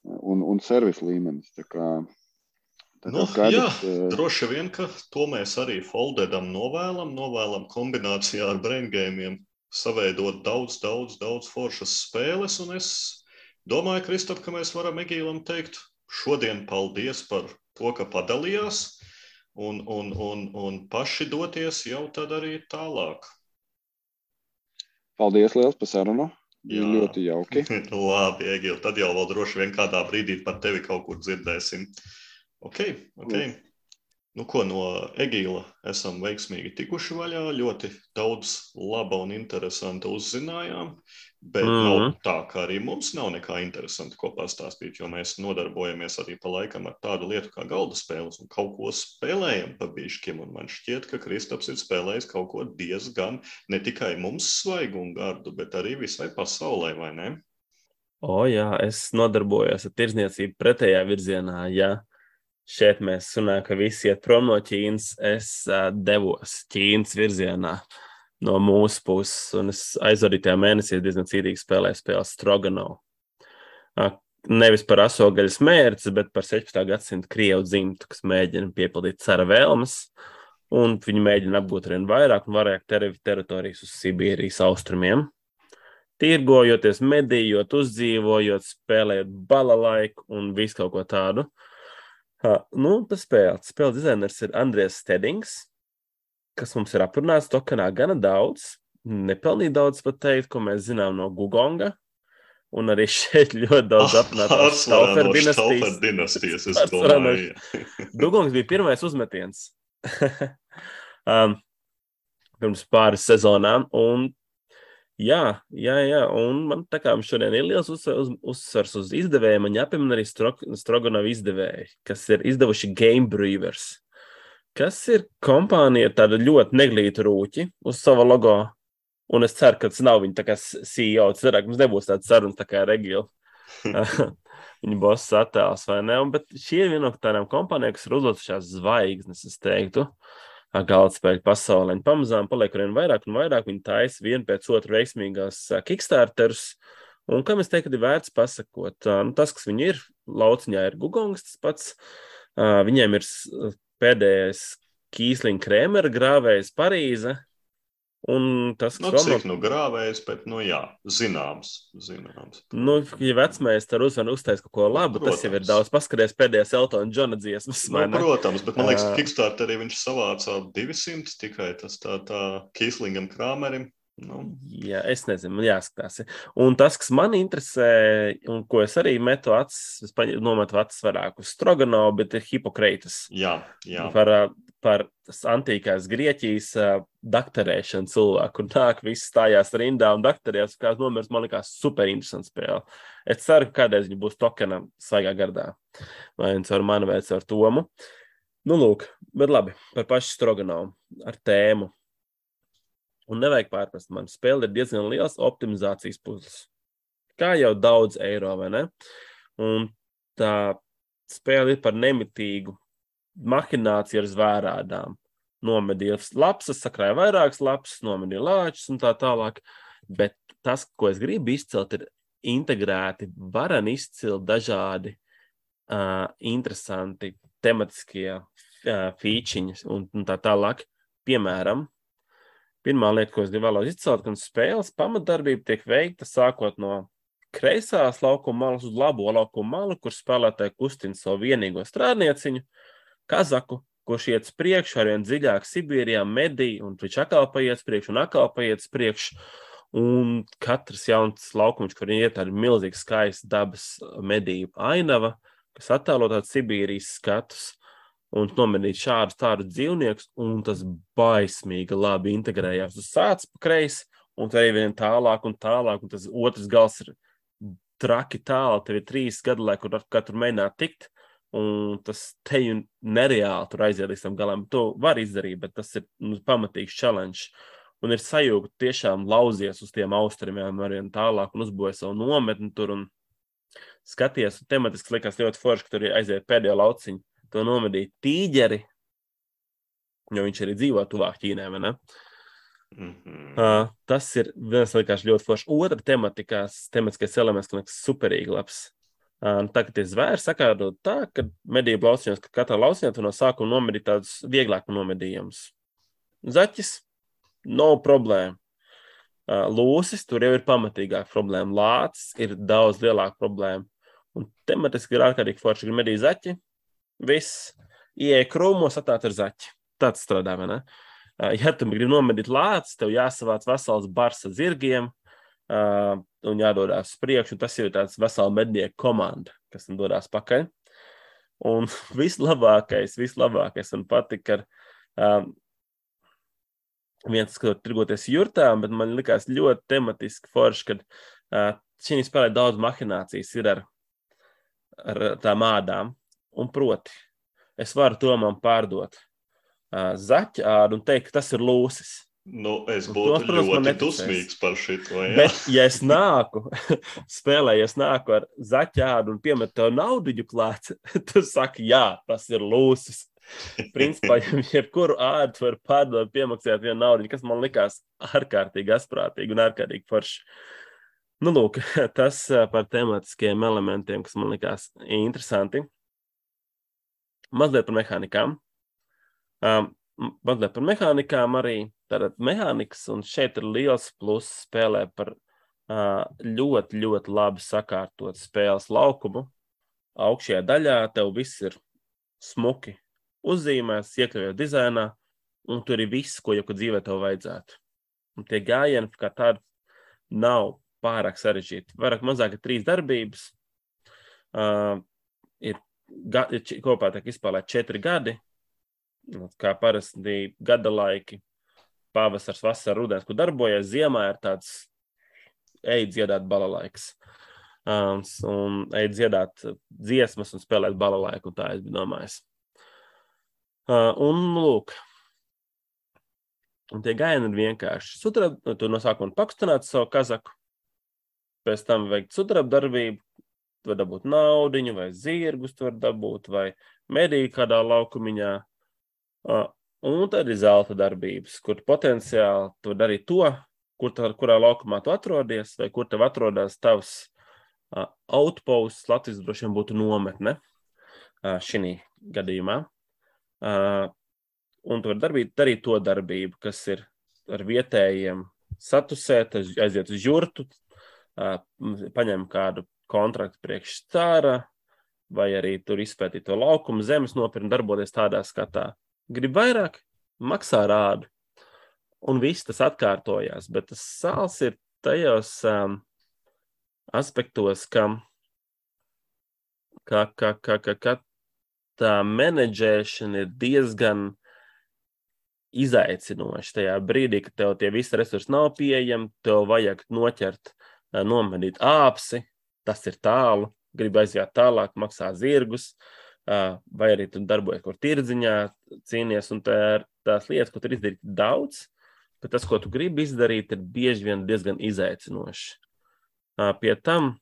un, un servisa līmenis. Tā kā, Nu, skaidrs, jā, droši vien, ka to mēs arī Foldedam novēlam. Novēlam kombinācijā ar braingēmiem saveidot daudz, daudz, daudz foršas spēles. Un es domāju, Kristop, ka mēs varam Egīlam teikt šodien paldies par to, ka padalījās un, un, un, un paši doties jau tad arī tālāk. Paldies liels par sarunu! Jā. Ļoti jauki. *laughs* Labi, Egīl, tad jau vēl droši vien kādā brīdī par tevi kaut kur dzirdēsim. Okay, okay. Nu, ko no Egīla esam veiksmīgi tikuši vaļā. Ļoti daudz laba un interesanta uzzinājām. Bet mm -hmm. nav tā, ka arī mums nav nekā interesanta, ko pastāstīt, jo mēs nodarbojamies arī pa laikam ar tādu lietu kā galda spēles un kaut ko spēlējam pa bišķiem. Un man šķiet, ka Kristaps ir spēlējis kaut ko diezgan ne tikai mums svaigu un gardu, bet arī visai pasaulē, vai ne? O, jā, es nodarbojos ar tirzniecību pretējā virzienā. Jā šeit mēs runājam, ka visi iet prom no Ķīnas. Es uh, devos Ķīnas virzienā no mūsu puses, un es aizvadītajā mēnesī diezgan cītīgi spēlēju spēli Stroganovu. Uh, nevis par asogaļas mērķi, bet par 16. gadsimta krievu dzimtu, kas mēģina piepildīt cara vēlmes. Un viņi mēģina apgūt ar vien vairāk un vairāk ter teritorijas uz Sibīrijas austrumiem. Tirgojoties, medījot, uzdzīvojot, spēlējot balalaiku un visu kaut ko tādu. Uh, Ha, nu, tas spēles. Spēles dizainers ir Andrēs Stedings, kas mums ir aprunāts tokenā gana daudz. Nepelnīgi daudz pat teikt, ko mēs zinām no Gugonga. Un arī *laughs* šeit ļoti daudz no dinastijas. Staufer dinastijas. Dugongs bija pirmais uzmetiens *laughs* um, pirms pāris sezonām. Un, jā, jā, jā, un man tā kā šodien ir liels uzsvars uz, uzsvars uz izdevēju, man jāpiemina arī Stroganov izdevēji, kas ir izdevuši Game Brewers, kas ir kompānija ar tādu ļoti neglītu rūķi uz sava logo. Un es ceru, ka tas nav viņa tā kā CEO. Ka mums nebūs tāds sarunas tā kā Regila. *laughs* viņa boss attēls vai ne. Un, bet šī ir viena no tādām kompānijām, kas ir uzlūkušās zvaigznes, es teiktu, galdspēļu pasaulē. Viņi pamazām paliek ar vien vairāk un vairāk. Viņi taisa vienu pēc otru veiksmīgās Kickstarterus. Un kam es teiktu, ir vērts pasakot, nu, tas, kas viņi ir, lauciņā ir Gugongs, tas pats. Viņiem ir pēdējais Kīsliņa Krēmera grāvējs Parīze. Un tas, kas Nu, no cik nu grāvējs, bet, nu jā, zināms, zināms. Nu, ja vecmēs tur uzvar uztais kaut ko labu, tas jau ir Protams. daudz. Paskaties pēdējās Eltona Džona dziesmas. Nu, protams, bet man liekas, ka Kickstarter arī viņš savāca 200 tikai tas tā, tā Kīslingam Krāmerim. Nu, Jā, es nezinu, man jāskatās. Un tas, kas man interesē, un ko es arī metu acis, es paņ- nometu acis vairāk uz Stroganovu, bet ir Hipokreitas. jā, jā. Par, par antīkās Grieķijas dakterēšanu cilvēku, kur nāk, viss stājās rindā un dakterējās, kā nomirs, man liekas, super interesants spēle. Es ceru, ka kādreiz viņa būs tokena svaigā gardā. Vai nu caur mani vai caur Tomu. Nu, lūk, bet labi, par pašu Stroganovu ar tēmu. Un nevajag pārprast, man spēle ir diezgan liels optimizācijas puzles. Kā jau daudz eiro, vai ne? Un tā spēle ir par nemitīgu mahināciju ar zvērādām. Nomedīja lapsas, sakrāja vairākas lapsas, nomedīja lāčus un tā tālāk. Bet tas, ko es gribu izcelt, ir integrēti, varam izcilt dažādi uh, interesanti tematiskie uh, feature un, un tā tālāk. Piemēram, pirmā lieta, ko es vēlos izcelt, ka spēles pamatdarbība tiek veikta sākot no kreisās laukuma malas uz labo laukuma malu, kur spēlētāji kustina savu vienīgo strādnieciņu, kazaku, kurš iet uz priekšu ar vien dziļāk Sibīrijā, medī, un viņš atkal paiet uz priekšu un atkal paiet uz priekšu. Un katrs jauns laukums, kur iet ar milzīgu skaistu dabas medību ainava, kas attēlo tādu Sibīrijas skatus un nomedīt šādus tādus dzīvniekus, un tas baismīgi labi integrējās. Tu sāc pa kreisi, un tur arī vien tālāk un tālāk, un tas otrs gals ir traki tālu, tev ir trīs gadu laiku, kur katru mēģināt tikt, un tas te jau nereāli tur aiziet līdz tam galam. To var izdarīt, bet tas ir nu, pamatīgs challenge. Un ir sajūta, ka tiešām lauzies uz tiem austrumiem, arī tālāk, un uzbūvēja savu nometni tur. Un skaties, un tematiski likās ļoti forši, ka tur ir aiziet pēdējā lauciņa. To nomedīja tīģeri, jo viņš arī dzīvo tuvāk Ķīnai. vai ne? Mm -hmm. Uh, tas ir viens vienkārši ļoti foršs. Otra tematikās, tematiskais elements, kas liekas superīgi labs. Uh, tā kā tie zvēri sakārtot tā, ka medību lauciņos, ka katrā lauciņā tu no sākuma nomedī tādus vieglāk nomedījumus. Zaķis, no problēma. Uh, lūsis, tur jau ir pamatīgāka problēma. Lācis ir daudz lielāka problēma. Un tematiski ir ārkārtīgi forši, ka medī zaķi. Viss, ieeja krūmos, atnāc ar zaķi. Tāds strādā, vai ne? Ja tu gribi nomedīt lācis, tev jāsavāc vesels bars ar zirgiem uh, un jādodas priekšu. Tas jau ir tāds vesels mednieku komanda, kas tam dodas pakaļ. Un *laughs* vislabākais, vislabākais man patika, ar um, viens, kas tirgoties jurtām, bet man likās ļoti tematiski forši, ka uh, šī spēlē daudz mahinācijas ir ar, ar tām ādām. Un proti, es varu to man pārdot uh, zaķa ādu un teikt, ka tas ir lūsis. Nu, es būtu tos, protams, ļoti dusmīgs par šo. Bet, ja es nāku, *laughs* spēlēju, ja es nāku ar zaķādu un piemetu tev naudu klāt, *laughs* tad saki, jā, tas ir lūsis. Principā, *laughs* jebkuru ādu var pārdot, piemaksāt vienu naudu, kas man likās ārkārtīgi asprātīgi un ārkārtīgi forši. Nu, lūk, tas par tematiskiem elementiem, kas man likās interesanti. Mazliet par mehānikām. Um, mazliet par mehānikām arī. Tātad mehānikas, un šeit ir liels pluss spēlē par uh, ļoti, ļoti labi sakārtot spēles laukumu. Augšējā daļā tev viss ir smuki uzzīmēts, iekļaujot dizainā, un tur ir viss, ko jau dzīvē tev vajadzētu. Un tie gājieni, kā tādi, nav pārāk sarežģīti. Vairāk mazāk ir trīs darbības. Uh, ir, ga, ir č- kopā tiek izspēlēti četri gadi, Nu, kā parasti gada laiki, pavasars, vasara, rudens, kur darbojas. Ziemā ir tāds ej dziedāt balalaiks. Um, un ej dziedāt dziesmas un spēlēt balalaiku, tā es domājis. Uh, un lūk, un tie gājieni ir vienkārši. Sudrab, tu no sākuma pakustināt savu kazaku, pēc tam veikt sudraba darbību, tu vari dabūt naudu, vai zirgus, tu vari dabūt, vai mediju kādā laukumiņā. Uh, un tad ir zelta darbības, kur potenciāli tu darīt to, kur tā, kurā laukumā tu atrodies, vai kur tev atrodas tavs uh, outposts. Latvijas droši vien būtu nometne uh, šī gadījumā. Uh, un tu vari darbīt, darīt to darbību, kas ir ar vietējiem satusēt, aiziet uz jurtu, uh, paņem kādu kontraktu priekš stāra, vai arī tur izpētīt to laukumu, zemes nopirkt, darboties tādā skatā. Grib vairāk, maksā rādu. Un viss tas atkārtojās, bet tas sāls ir tajos um, aspektos, ka, ka, ka, ka, ka, ka tā menedžēšana ir diezgan izaicinoša. Tajā brīdī, kad tev tie visi resursi nav pieejami, tev vajag noķert, uh, nomedīt āpsi, tas ir tālu, gribi aiziet tālāk, maksā zirgus, vai arī tu darbojies kur tirdziņā, cīnies, un tā ir tās lietas, ko tu izdarīt daudz, bet tas, ko tu gribi izdarīt, ir bieži vien diezgan izaicinoši. Pie tam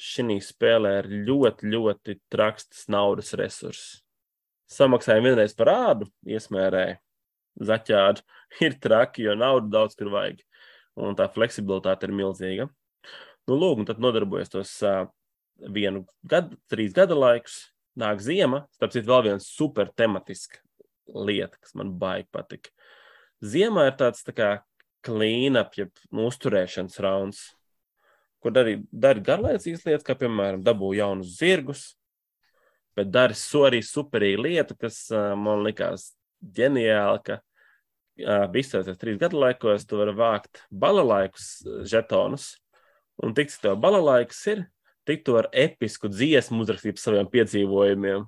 šī spēlē ir ļoti, ļoti traks naudas resurss. Samaksājumi vienreiz par ādu, iesmērēja zaķādu, *laughs* ir traki, jo naudu daudz tur vajag. Un tā fleksibilitāte ir milzīga. Nu, lūk, un tad nodarbojas tos uh, vienu gadu, trīs gada laikus. Nāk ziema, starp citu, vēl viena super tematiska lieta, kas man baigi patika. Ziemā ir tāds tā kā clean-up, jeb nu, uzturēšanas rauns, kur arī dari garlaicīgas lietas, kā piemēram dabū jaunus zirgus, bet dari so arī superīgu lietu, kas uh, man likās ģeniāli, ka uh, visos trīs gadu laikos tu vari vākt balalaikus žetonus, un tik cik tev balalaiks ir, tik tu ar episku dziesmu uzrakstīt par saviem piedzīvojumiem.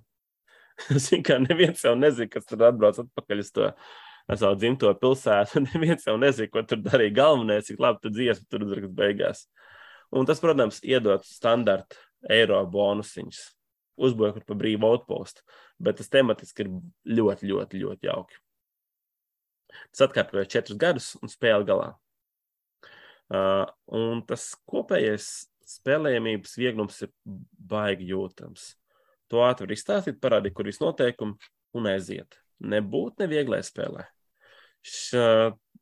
*laughs* Zini, kā neviens jau nezina, kas tur atbrauc atpakaļ uz to savu dzimto pilsētu. *laughs* Neviens jau nezina, ko tur darīja galvenais, cik labi tu dziesmu tur uzrakst beigās. Un tas, protams, iedod standarta eiro bonusiņus. Uzbūvēt par brīvu outpostu, bet tas tematiski ir ļoti, ļoti, ļoti jauki. Tas atkārtojas četrus gadus un spēle galā. Uh, un tas kopējais spēlējumības vieglums ir baigi jūtams. To ātri var izstāstīt, parādīt, kur viss noteikumi un aiziet. Nebūt nevieglai spēlē.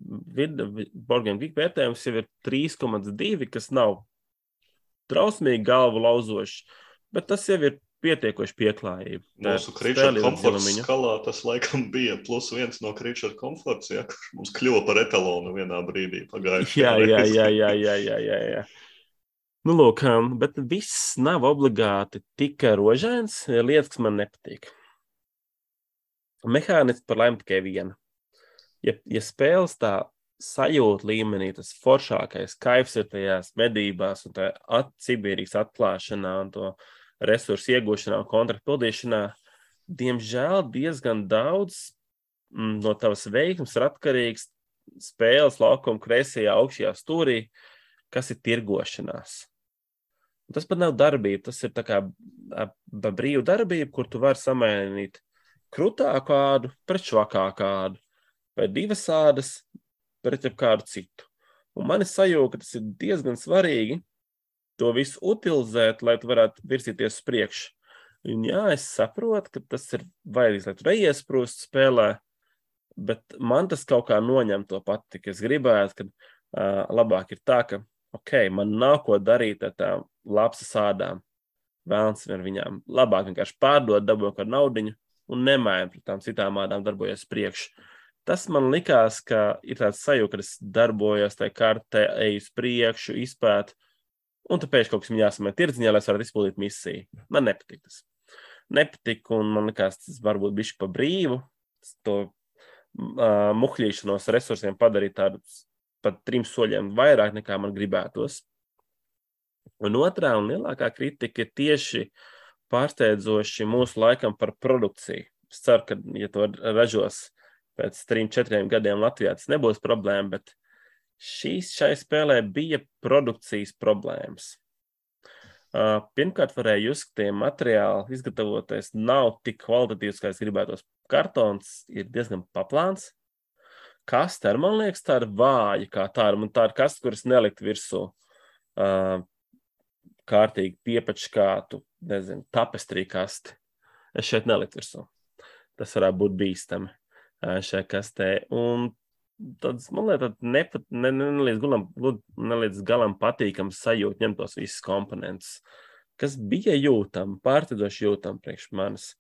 Borgiem Geek vērtējums jau ir 3,2, kas nav trausmīgi galvu lauzošs, bet tas jau ir pietiekoši pieklājība. Mūsu krīča komforta skalā tas laikam bija plus viens no krīča komforts, ja, kurš mums kļuva par etalonu vienā brīdī pagājušajā jā, jā, jā, jā, jā, jā, jā, jā. Nu, lūk, bet viss nav obligāti tikai rožains, ir lietas, kas man nepatīk. Mehānisms par laimi tikai viena. Ja, ja spēles tā sajūta līmenī, tas foršākais kaivs ir tajās medībās un tā at, Sibīrijas atklāšanā un to resursu iegūšanā un kontraktu pildīšanā, diemžēl diezgan daudz mm, no tavas veiksmes ir atkarīgs spēles laukuma kreisajā augšējā stūrī, kas ir tirgošanās. Un tas pat nav darbība, tas ir kā brīva darbība, kur tu vari samainīt krūtāku ādu pret švakāku ādu, vai divas ādas pret kādu citu. Un man ir sajūta, ka tas ir diezgan svarīgi to visu utilizēt, lai tu varētu virzīties uz priekšu. Un jā, es saprotu, ka tas ir vajadzīgs, lai tu reiesprūst spēlē, bet man tas kaut kā noņem to patiku. Es gribētu, ka uh, labāk ir tā, ka, ok, man nav ko darīt ar tām lapsas sādām. Vēlams ar viņām. Labāk vienkārši pārdot, dabūt kādu naudu un nemainīt pret tām citām ādām, darbojas priekš. Tas man likās, ka ir tāds sajūta, ka es darbojos tajā kartē, eju uz priekšu, izpētu, un tāpēc kaut kas man jāsamē tirdziņā, lai es varētu izpildīt misiju. Man nepatīk tas nepatika, un man liekas, tas varbūt bija pa brīvu. To uh, muhļīšanos resursiem padarīt tādu pat trim soļiem vairāk nekā man gribētos. Un otrā un lielākā kritika ir tieši pārsteidzoši mūsu laikam par produkciju. Es ceru, ka, ja to ražos pēc trim, četriem gadiem Latvijā, tas nebūs problēma, bet šīs šai spēlē bija produkcijas problēmas. Pirmkārt, varēja just, ka tie materiāli izgatavotais nav tik kvalitatīvs, kā es gribētos. Kartons ir diezgan paplāns. Kaste, man liekas, tā ir vāja, kā tāda. Man tā ir kaste, kuras nelikt virsū uh, kārtīgi piepačkātu, nezinu, tapestrī kasti. Es šeit neliktu virsū. Tas varētu būt bīstami uh, šai kastē. Un tāds, man liekas, nepat, ne, ne, ne, līdz galam, ne līdz galam patīkams sajūta ņemt tos visus komponentus, kas bija jūtami, pārsteidzoši jūtami priekš manis.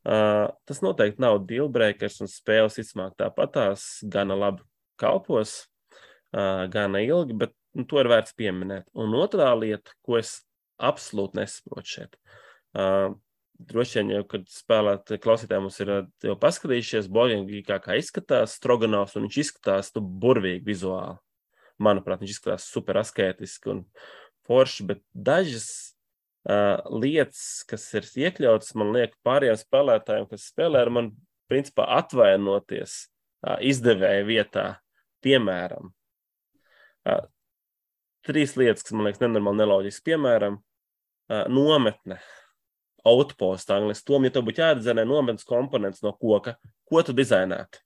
Uh, tas noteikti nav dealbreakers un spēles izsmāk tāpatās, gana labi kalpos, uh, gana ilgi, bet nu, to ir vērts pieminēt. Un otrā lieta, ko es absolūti nesaprotu šeit. Uh, droši vien jau, kad spēlēt, klausītāji mums ir jau paskatījušies, Boļņģī kā, kā izskatās Stroganovs, un viņš izskatās tu burvīgi vizuāli. Manuprāt, viņš izskatās super asketiski un forši, bet dažas uh, lietas, kas ir iekļautas, man liek pārējiem spēlētājiem, kas spēlē ar man, principā atvainoties uh, izdevēja vietā, piemēram, uh, trīs lietas, kas man liekas nenormāli neloģiski, piemēram, uh, nometne outpost angļuiski. Tom, ja tev būtu jādizēnē nometnes komponents no koka, ko tu dizainētu?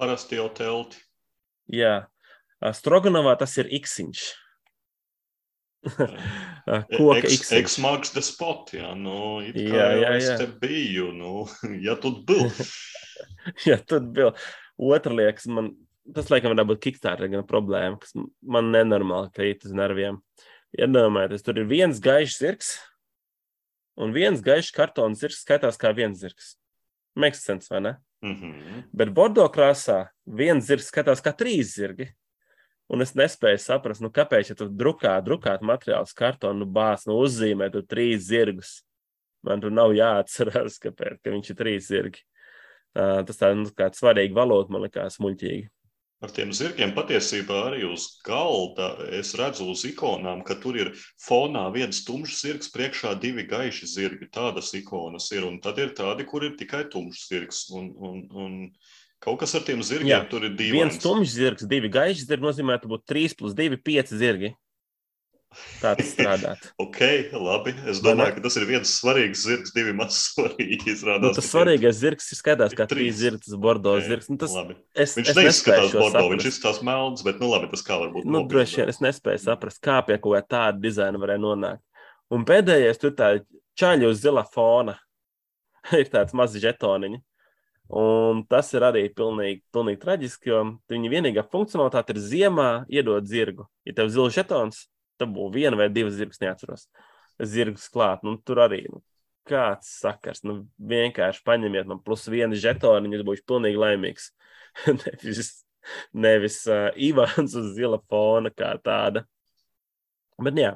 Parasti jau telti. Jā, Stroganovā tas ir iksiņš. *laughs* Koka iksiņš. Eksmarks the spot, jā, nu, jā, jā, jā. es te biju, nu, *laughs* ja tu bil. *laughs* ja tu bil. Otra liekas, man, tas laikam varētu būt Kickstarter gan problēma, kas man nenormāli krīt uz nerviem. Iedomājieties, tur ir viens gaišs zirgs, un viens gaišs kartons zirgs skaitās kā viens zirgs. Makes sense, vai ne? Mm -hmm. Bet bordo krāsā viens zirgs skatās kā trīs zirgi. Un es nespēju saprast, nu, kāpēc, ja tu drukā, drukāt materiālus kartonu, nu, bāz, nu, uzzīmē tu trīs zirgus. Man tur nav jāatcerās, *laughs* kāpēc, ka viņš ir trīs zirgi. Uh, tas tā, nu, kā svarīga valoda, man likās muļķīgi. Ar tiem zirgiem patiesībā arī uz galda es redzu uz ikonām, ka tur ir fonā viens tumšs zirgs, priekšā divi gaiši zirgi. Tādas ikonas ir. Un tad ir tādi, kur ir tikai tumšs zirgs. Un, un, un kaut kas ar tiem zirgiem Jā, tur ir divi. Viens tumšs zirgs, divi gaiši zirgi nozīmē, ka būtu 3 plus 2, 5 zirgi. Tāds strādāt. *laughs* ok, labi. Es domāju, ka tas ir viens svarīgs zirgs, divi maz *laughs* svarīgi izrādās. Nu, tas svarīgais zirgs ir skatās kā trīs zirgs, bordo zirgs. Nu, tas, labi. es, viņš es neizskatās bordo, saprast. viņš izskatās melns, bet nu labi, tas kā var būt. Nu, droši vien es nespēju saprast, kā pie kaut kā tāda dizaina varēja nonākt. Un pēdējais tur tā čaļi uz zila fona. *laughs* ir tāds mazs žetoniņš. Un tas ir arī pilnīgi, pilnīgi traģiski, jo viņa vienīgā funkcionalitāte ir ziemā iedot zirgu. Ja tev ir zils žetons, dabū vienu vai divas zirgus, neatceros. Zirgus klāt, nu, tur arī. Nu, kāds sakars, nu, vienkārši paņemiet man plus vienu žetonu, un es būšu pilnīgi laimīgs. *laughs* nevis nevis uh, Ivans uz zila fona kā tāda. Bet, jā,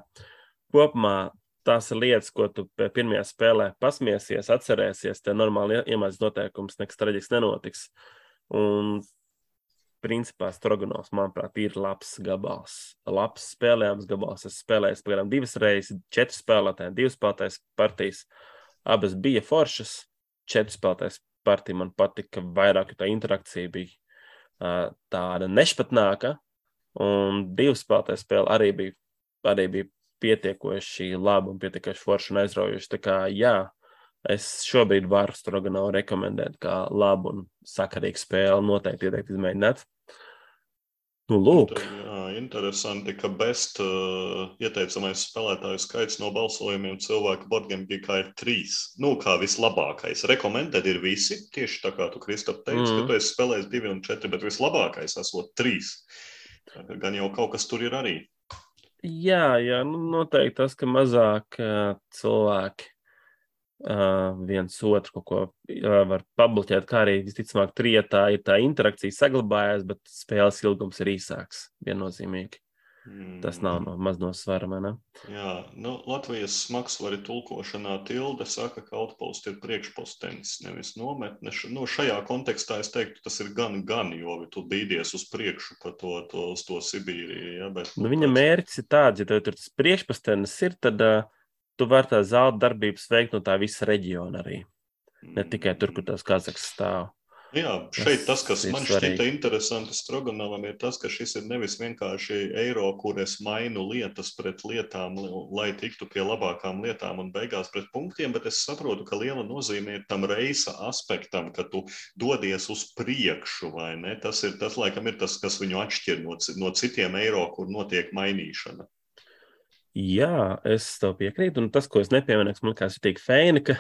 kopumā tās ir lietas, ko tu pirmajā spēlē pasmiesies, atcerēsies. Te normāli iemācīs noteikums, nekas traģisks nenotiks. Un principā Stroganovs, manuprāt, ir labs gabals. Labs spēlējams gabals. Es spēlēju pagaidām divas reizes, četri spēlētāji, divas spēlētājas partijas. Abas bija foršas. Četri spēlētājas partija man patika vairāk, jo tā interakcija bija tāda nešpatnāka. Un divas spēlētājas spēle arī bija, arī bija pietiekoši laba un pietiekoši forša un aizraujoša. Tā kā jā, es šobrīd varu Stroganovu rekomendēt kā labu un sakarīgu spēli. Noteikti ieteikt izmēģināt. Nu, lūk. Jā, interesanti, ka best uh, ieteicamais spēlētāju skaits no balsojumiem cilvēku Borgēmgikā ir trīs. Nu, kā vislabākais. Rekomendēt ir visi, tieši tā kā tu, Kristap, teici, mm. ka tu esi spēlējis divi un četri, bet vislabākais esot trīs. Gan jau kaut kas tur ir arī. Jā, jā nu, noteikti tas, ka mazāk uh, cilvēki viens otru kaut ko var publicēt, kā arī visticamāk, trietā ir tā interakcija saglabājās, bet spēles ilgums ir īsāks. Viennozīmīgi. Mm. Tas nav no maz no svara. Ne? Jā, nu, Latvijas smagsvari tulkošanā tilde saka, ka outpost ir priekšpostenis, nevis nometne. Nu, šajā kontekstā es teiktu, tas ir gan, gan, jo tu bīdies uz priekšu pa to, to, uz to Sibīriju. Ja, bet, nu, viņa mērķis ir tāds, ja tev tur tas priekšpostenis ir, tad uh, tu vari tās zelta darbības veikt no tā visa reģiona arī. Ne tikai tur, kur tās kazaks stāv. Jā, šeit tas, kas man šķita interesanti Stroganovam, ir tas, ka šis ir nevis vienkārši eiro, kur es mainu lietas pret lietām, lai tiktu pie labākām lietām un beigās pret punktiem, bet es saprotu, ka liela nozīme ir tam reisa aspektam, ka tu dodies uz priekšu, vai ne? Tas ir tas, laikam, ir tas, kas viņu atšķir no, no citiem eiro, kur notiek mainīšana. Jā, es tev piekrītu. Un tas, ko es nepieminēju, man liekas, ir tik fēni, ka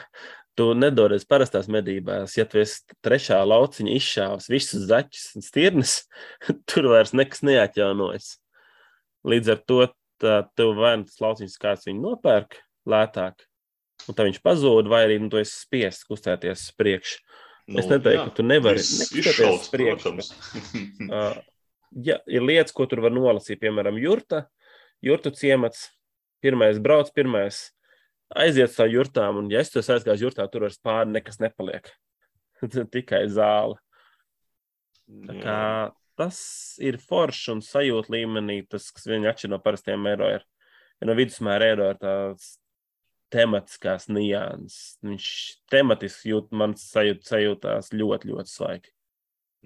tu nedodies parastās medībās. Ja tu esi trešā lauciņa izšāvis visus zaķus un stirnas, *laughs* tur vairs nekas neatjaunojas. Līdz ar to tev vai nu tas lauciņš kāds viņu nopērk lētāk, un tad viņš pazūd, vai arī nu, tu esi spiests kustēties uz priekšu. Nu, es neteiktu, jā, ka tu nevari izšaut uz priekšu. uh, ja ir lietas, ko tur var nolasīt, piemēram, jurta, jurtu ciemats, Pirmais brauc, pirmais aiziet uz jurtām, un, ja es tur aizgāju jurtā, tur vairs pāri nekas nepaliek. *laughs* Tikai zāle. Kā tas ir foršs un sajūta līmenī, tas, kas viņa atšķir no parastiem eiro. Ir. Ja no vidusmēra eiro ir tāds tematiskās nianses. Viņš tematiski jūt, man sajūt, sajūtās ļoti, ļoti svaigi.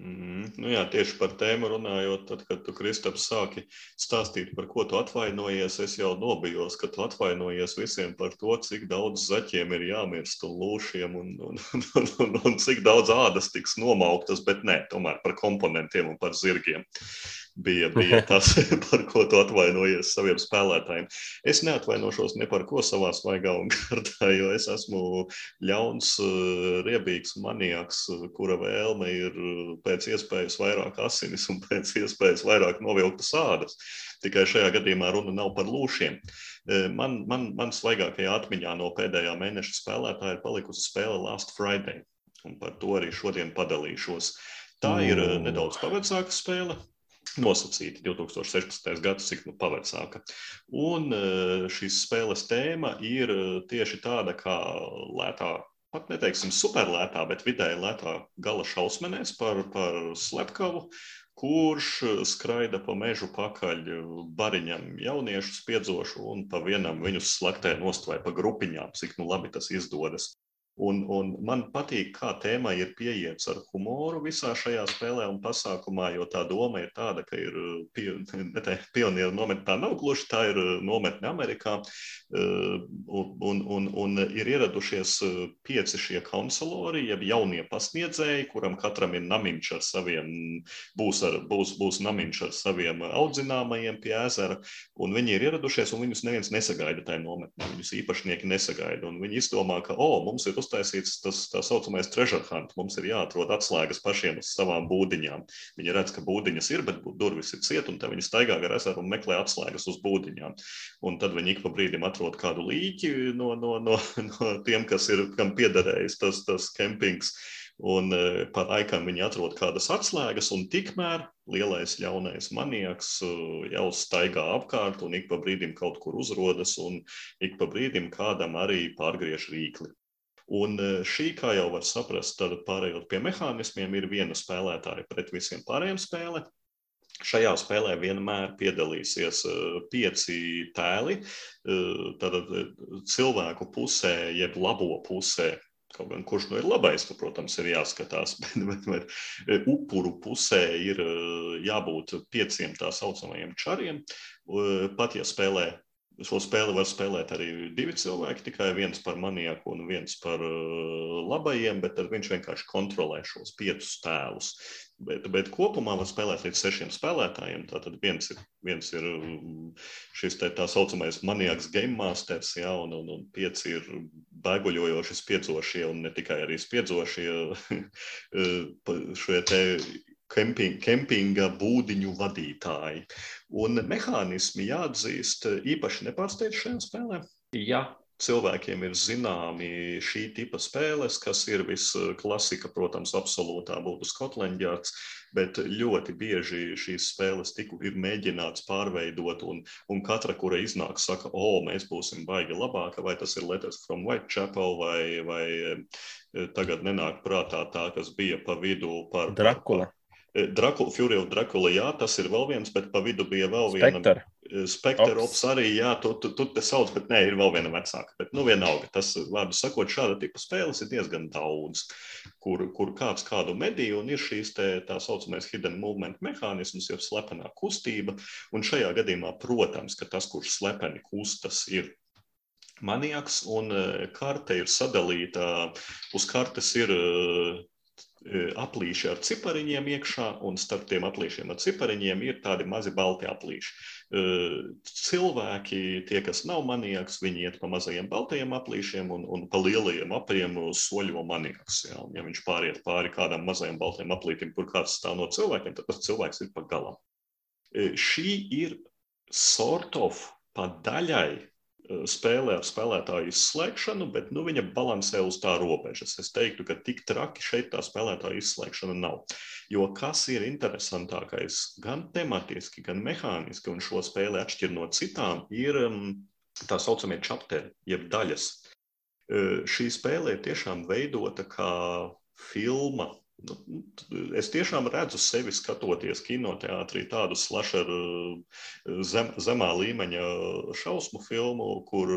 Mm, nu jā, tieši par tēmu runājot, tad, kad tu, Kristaps, sāki stāstīt, par ko tu atvainojies, es jau nobijos, ka tu atvainojies visiem par to, cik daudz zaķiem ir jāmirst un lūšiem un, un, un, un, un cik daudz ādas tiks nomauktas, bet nē, tomēr par komponentiem un par zirgiem bija, *laughs* bija tas, *laughs* par ko tu atvainojies saviem spēlētājiem. Es neatvainošos ne par ko savā svaigā un *laughs* kārtā, jo es esmu ļauns, eh, riebīgs maniaks, kura vēlme ir eh, pēc iespējas vairāk asinis un pēc iespējas vairāk novilktas ādas. Tikai šajā gadījumā runa nav par lūšiem. Eh, man, man, man svaigākajā atmiņā no pēdējā mēneša spēlētāja ir palikusi spēle Last Friday, un par to arī šodien padalīšos. Tā ir nedaudz pavecāka spēle, nosacīti 2016. gads, cik nu pavecāka. Un eh, šīs spēles tēma ir eh, tieši tāda kā lētā. Pat neteiksim superlētā, bet vidēji lētā gala šausmenēs par, par slepkavu, kurš skraida pa mežu pakaļ bariņam jauniešu spiedzošu un pa vienam viņus slaktē nost vai pa grupiņām, cik nu labi tas izdodas. Un, un man patīk, kā tēma ir pieiets ar humoru visā šajā spēlē un pasākumā, jo tā doma ir tāda, ka ir pie, *laughs* pionieru nometne. Tā nav gluži, tā ir nometne Amerikā. Uh, un, un, un, un ir ieradušies pieci šie konsulori, jeb jaunie pasniedzēji, kuram katram ir namiņš ar saviem, būs, ar, būs, būs namiņš ar saviem audzināmajiem pie ezera. Un viņi ir ieradušies, un viņus neviens nesagaida tajā nometnē. Viņus īpašnieki nesagaida. Un viņi izdomā, ka, o, mums ir uztaisīts tas tā saucamais treasure hunt. Mums ir jāatrod atslēgas pašiem uz savām būdiņām. Viņi redz, ka būdiņas ir, bet durvis ir ciet, un tad viņi staigā gar ezeru un meklē atslēgas uz būdiņām. Un tad viņi ik pa brīdim atrod kādu līķi no, no, no, no tiem, kas ir, kam piederējis tas, tas kempings. Un e, pa laikam viņi atrod kādas atslēgas, un tikmēr lielais ļaunais maniaks e, jau staigā apkārt, un ik pa brīdim kaut kur uzrodas, un ik pa brīdim kādam arī pārgriež rīkli. Un šī, kā jau var saprast, tad pārējot pie mehānismiem, ir viena spēlētāja pret visiem pārējiem spēlē. Šajā spēlē vienmēr piedalīsies pieci tēli. Tad cilvēku pusē, jeb labo pusē, Kaut gan kurš nu ir labais, tu, protams, ir jāskatās. *laughs* Bet, bet, bet upuru pusē ir jābūt pieciem tā saucamajiem čariem. Pat ja spēlē Šo spēli var spēlēt arī divi cilvēki, tikai viens par manieku un viens par uh, labajiem, bet viņš vienkārši kontrolē šos piecus tēlus. Bet, bet kopumā var spēlēt līdz sešiem spēlētājiem. Tātad viens ir, viens ir um, šis tā, tā saucamais maniaks game masters, ja, un, un, un pieci ir bēguļojoši spiedzošie un ne tikai arī spiedzošie *laughs* šie te kemping, kempinga būdiņu vadītāji. Un mehānismi jāatzīst īpaši nepārsteidz šajā spēlē. Ja cilvēkiem ir zināmi šī tipa spēles, kas ir visklasika, protams, absolūtā būtu Scotland Yards, bet ļoti bieži šīs spēles tiku ir mēģināts pārveidot, un, un katra, kura iznāk, saka, o, mēs būsim baigi labāka, vai tas ir Letters from Whitechapel, vai, vai eh, tagad nenāk prātā tā, kas bija pa vidu par Drakula. Par, Drakula, Fury of Dracula, jā, tas ir vēl viens, bet pa vidu bija vēl viena. Spectre. Spectre Ops arī, jā, tu, tu, tu te sauc, bet nē, ir vēl viena vecāka. Bet, nu, vienalga, tas, vārdu sakot, šāda tipa spēles ir diezgan daudz, kur, kur kāds kādu mediju un ir šīs te, tā saucamais hidden movement mehānisms, jau slepenā kustība. Un šajā gadījumā, protams, ka tas, kurš slepeni kustas, ir maniaks, un karte ir sadalīta, uz kartes ir aplīši ar cipariņiem iekšā, un starp tiem aplīšiem ar cipariņiem ir tādi mazi balti aplīši. Cilvēki, tie, kas nav maniaks, viņi iet pa mazajiem baltajiem aplīšiem un, un pa lielajiem apriem soļo maniaks. Ja, un, ja viņš pāriet pāri kādam mazajam baltajam aplītim, kur kāds stāv no cilvēkiem, tad tas cilvēks ir pa galam. Šī ir sort of pa daļai spēlē ar spēlētāju izslēgšanu, bet nu, viņa balansē uz tā robežas. Es teiktu, ka tik traki šeit tā spēlētāja izslēgšana nav. Jo kas ir interesantākais gan tematiski, gan mehāniski, un šo spēli atšķir no citām, ir mm, tā saucamie čapteri, jeb daļas. Eh, šī spēle ir tiešām veidota kā filma es tiešām redzu sevi skatoties kinoteātrī tādu slasheru zem, zemā līmeņa šausmu filmu, kur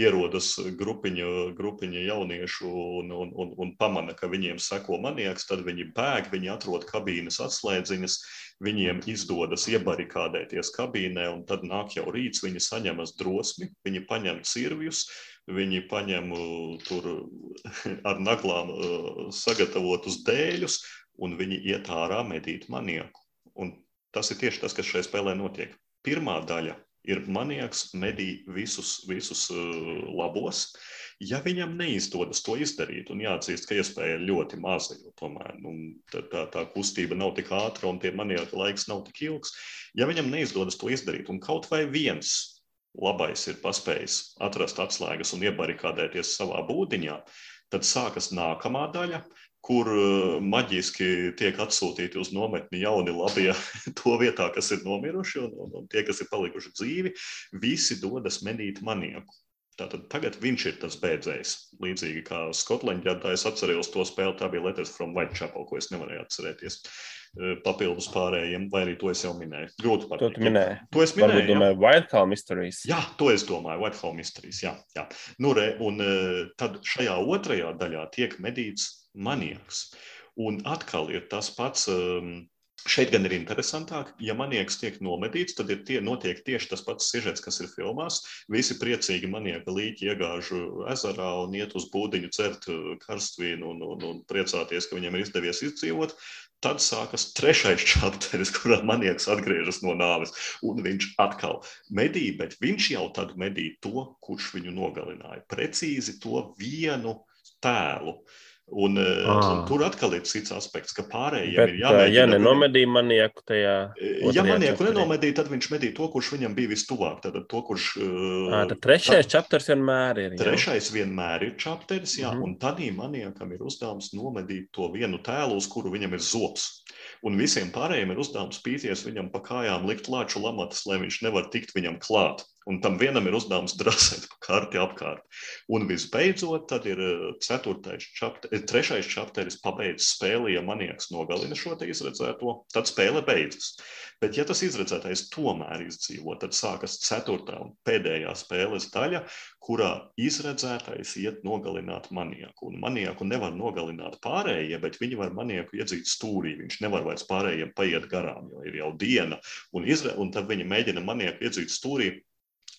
ierodas grupiņa, grupiņa jauniešu un, un, un, un pamana, ka viņiem seko manieks, tad viņi bēg, viņi atrod kabīnes atslēdziņas, viņiem izdodas iebarikādēties kabīnē, un tad nāk jau rīts, viņi saņemas drosmi, viņi paņem cirvjus, Viņi paņem tur *laughs* ar naglām sagatavotus dēļus, un viņi iet ārā medīt manieku. Un tas ir tieši tas, kas šajā spēlē notiek. Pirmā daļa ir manieks medī visus, visus labos. Ja viņam neizdodas to izdarīt, un jāatzīst, ka iespēja ir ļoti maza, jo tomēr nu, tā, tā, tā kustība nav tik ātra un tie manieka laiks nav tik ilgs, ja viņam neizdodas to izdarīt, un kaut vai viens labais ir paspējis atrast atslēgas un iebarikādēties savā būdiņā, tad sākas nākamā daļa, kur uh, maģiski tiek atsūtīti uz nometni jauni labie *laughs* to vietā, kas ir nomiruši, un, un, un tie, kas ir palikuši dzīvi, visi dodas medīt manieku. Tātad tagad viņš ir tas beidzējs. Līdzīgi kā Skotlandā, es atceros to spēli, tā bija Letters from Whitechapel, ko es nevarēju atcerēties. Eh, papildus pārējiem, vai arī to es jau minēju. Grūti pateikt. To minēju. To es minēju. Varbūt domāju, Whitehall Mysteries. Jā, to es domāju, Whitehall Mysteries. Jā, jā. Nu, re, un eh, tad šajā otrajā daļā tiek medīts maniaks. Un atkal ir tas pats. Um, Šeit gan ir interesantāk, ja manieks tiek nomedīts, tad ir tie, notiek tieši tas pats sižets, kas ir filmās. Visi priecīgi manieka līķi iegāž ezerā un iet uz būdiņu cert eh, karstvīnu un, un, un priecāties, ka viņiem ir izdevies izdzīvot. Tad sākas trešais čapteris, kurā manieks atgriežas no nāves, un viņš atkal medī, bet viņš jau tad medī to, kurš viņu nogalināja. Precīzi to vienu tēlu. Uh, Un, ah. un tur atkal ir cits aspekts, ka pārējiem Bet, ir jāmēģina. Ja nenomedīja manieku tajā. Ja manieku nenomedīja, tad viņš medīja to, kurš viņam bija vistuvāk. Tad, to, kurš, à, tad trešais tad, čapters vienmēr ir. Jā. Trešais vienmēr ir čapteris, jā, mm -hmm. un tādī maniekam ir uzdevums nomedīt to vienu tēlu, uz kuru viņam ir zops. Un visiem pārējiem ir uzdevums pīties viņam pa kājām, likt lāču lamatas, lai viņš nevar tikt viņam klāt. Un tam vienam ir uzdevums drasēt pa karti apkārt. Un visbeidzot, tad ir eh, ceturtais čapteris, eh, trešais čapteris pabeidz spēli, ja manieks nogalina šo te izredzēto, tad spēle beidzas. Bet, ja tas izredzētais tomēr izdzīvo, tad sākas ceturtā un pēdējā spēles daļa, kurā izredzētais iet nogalināt manieku. Un manieku nevar nogalināt pārējie, bet viņi var manieku iedzīt stūrī. Viņš nevar vairs pārējiem paiet garām, jo ir jau diena. Un, izre, un tad viņi mēģina manieku iedzīt stūrī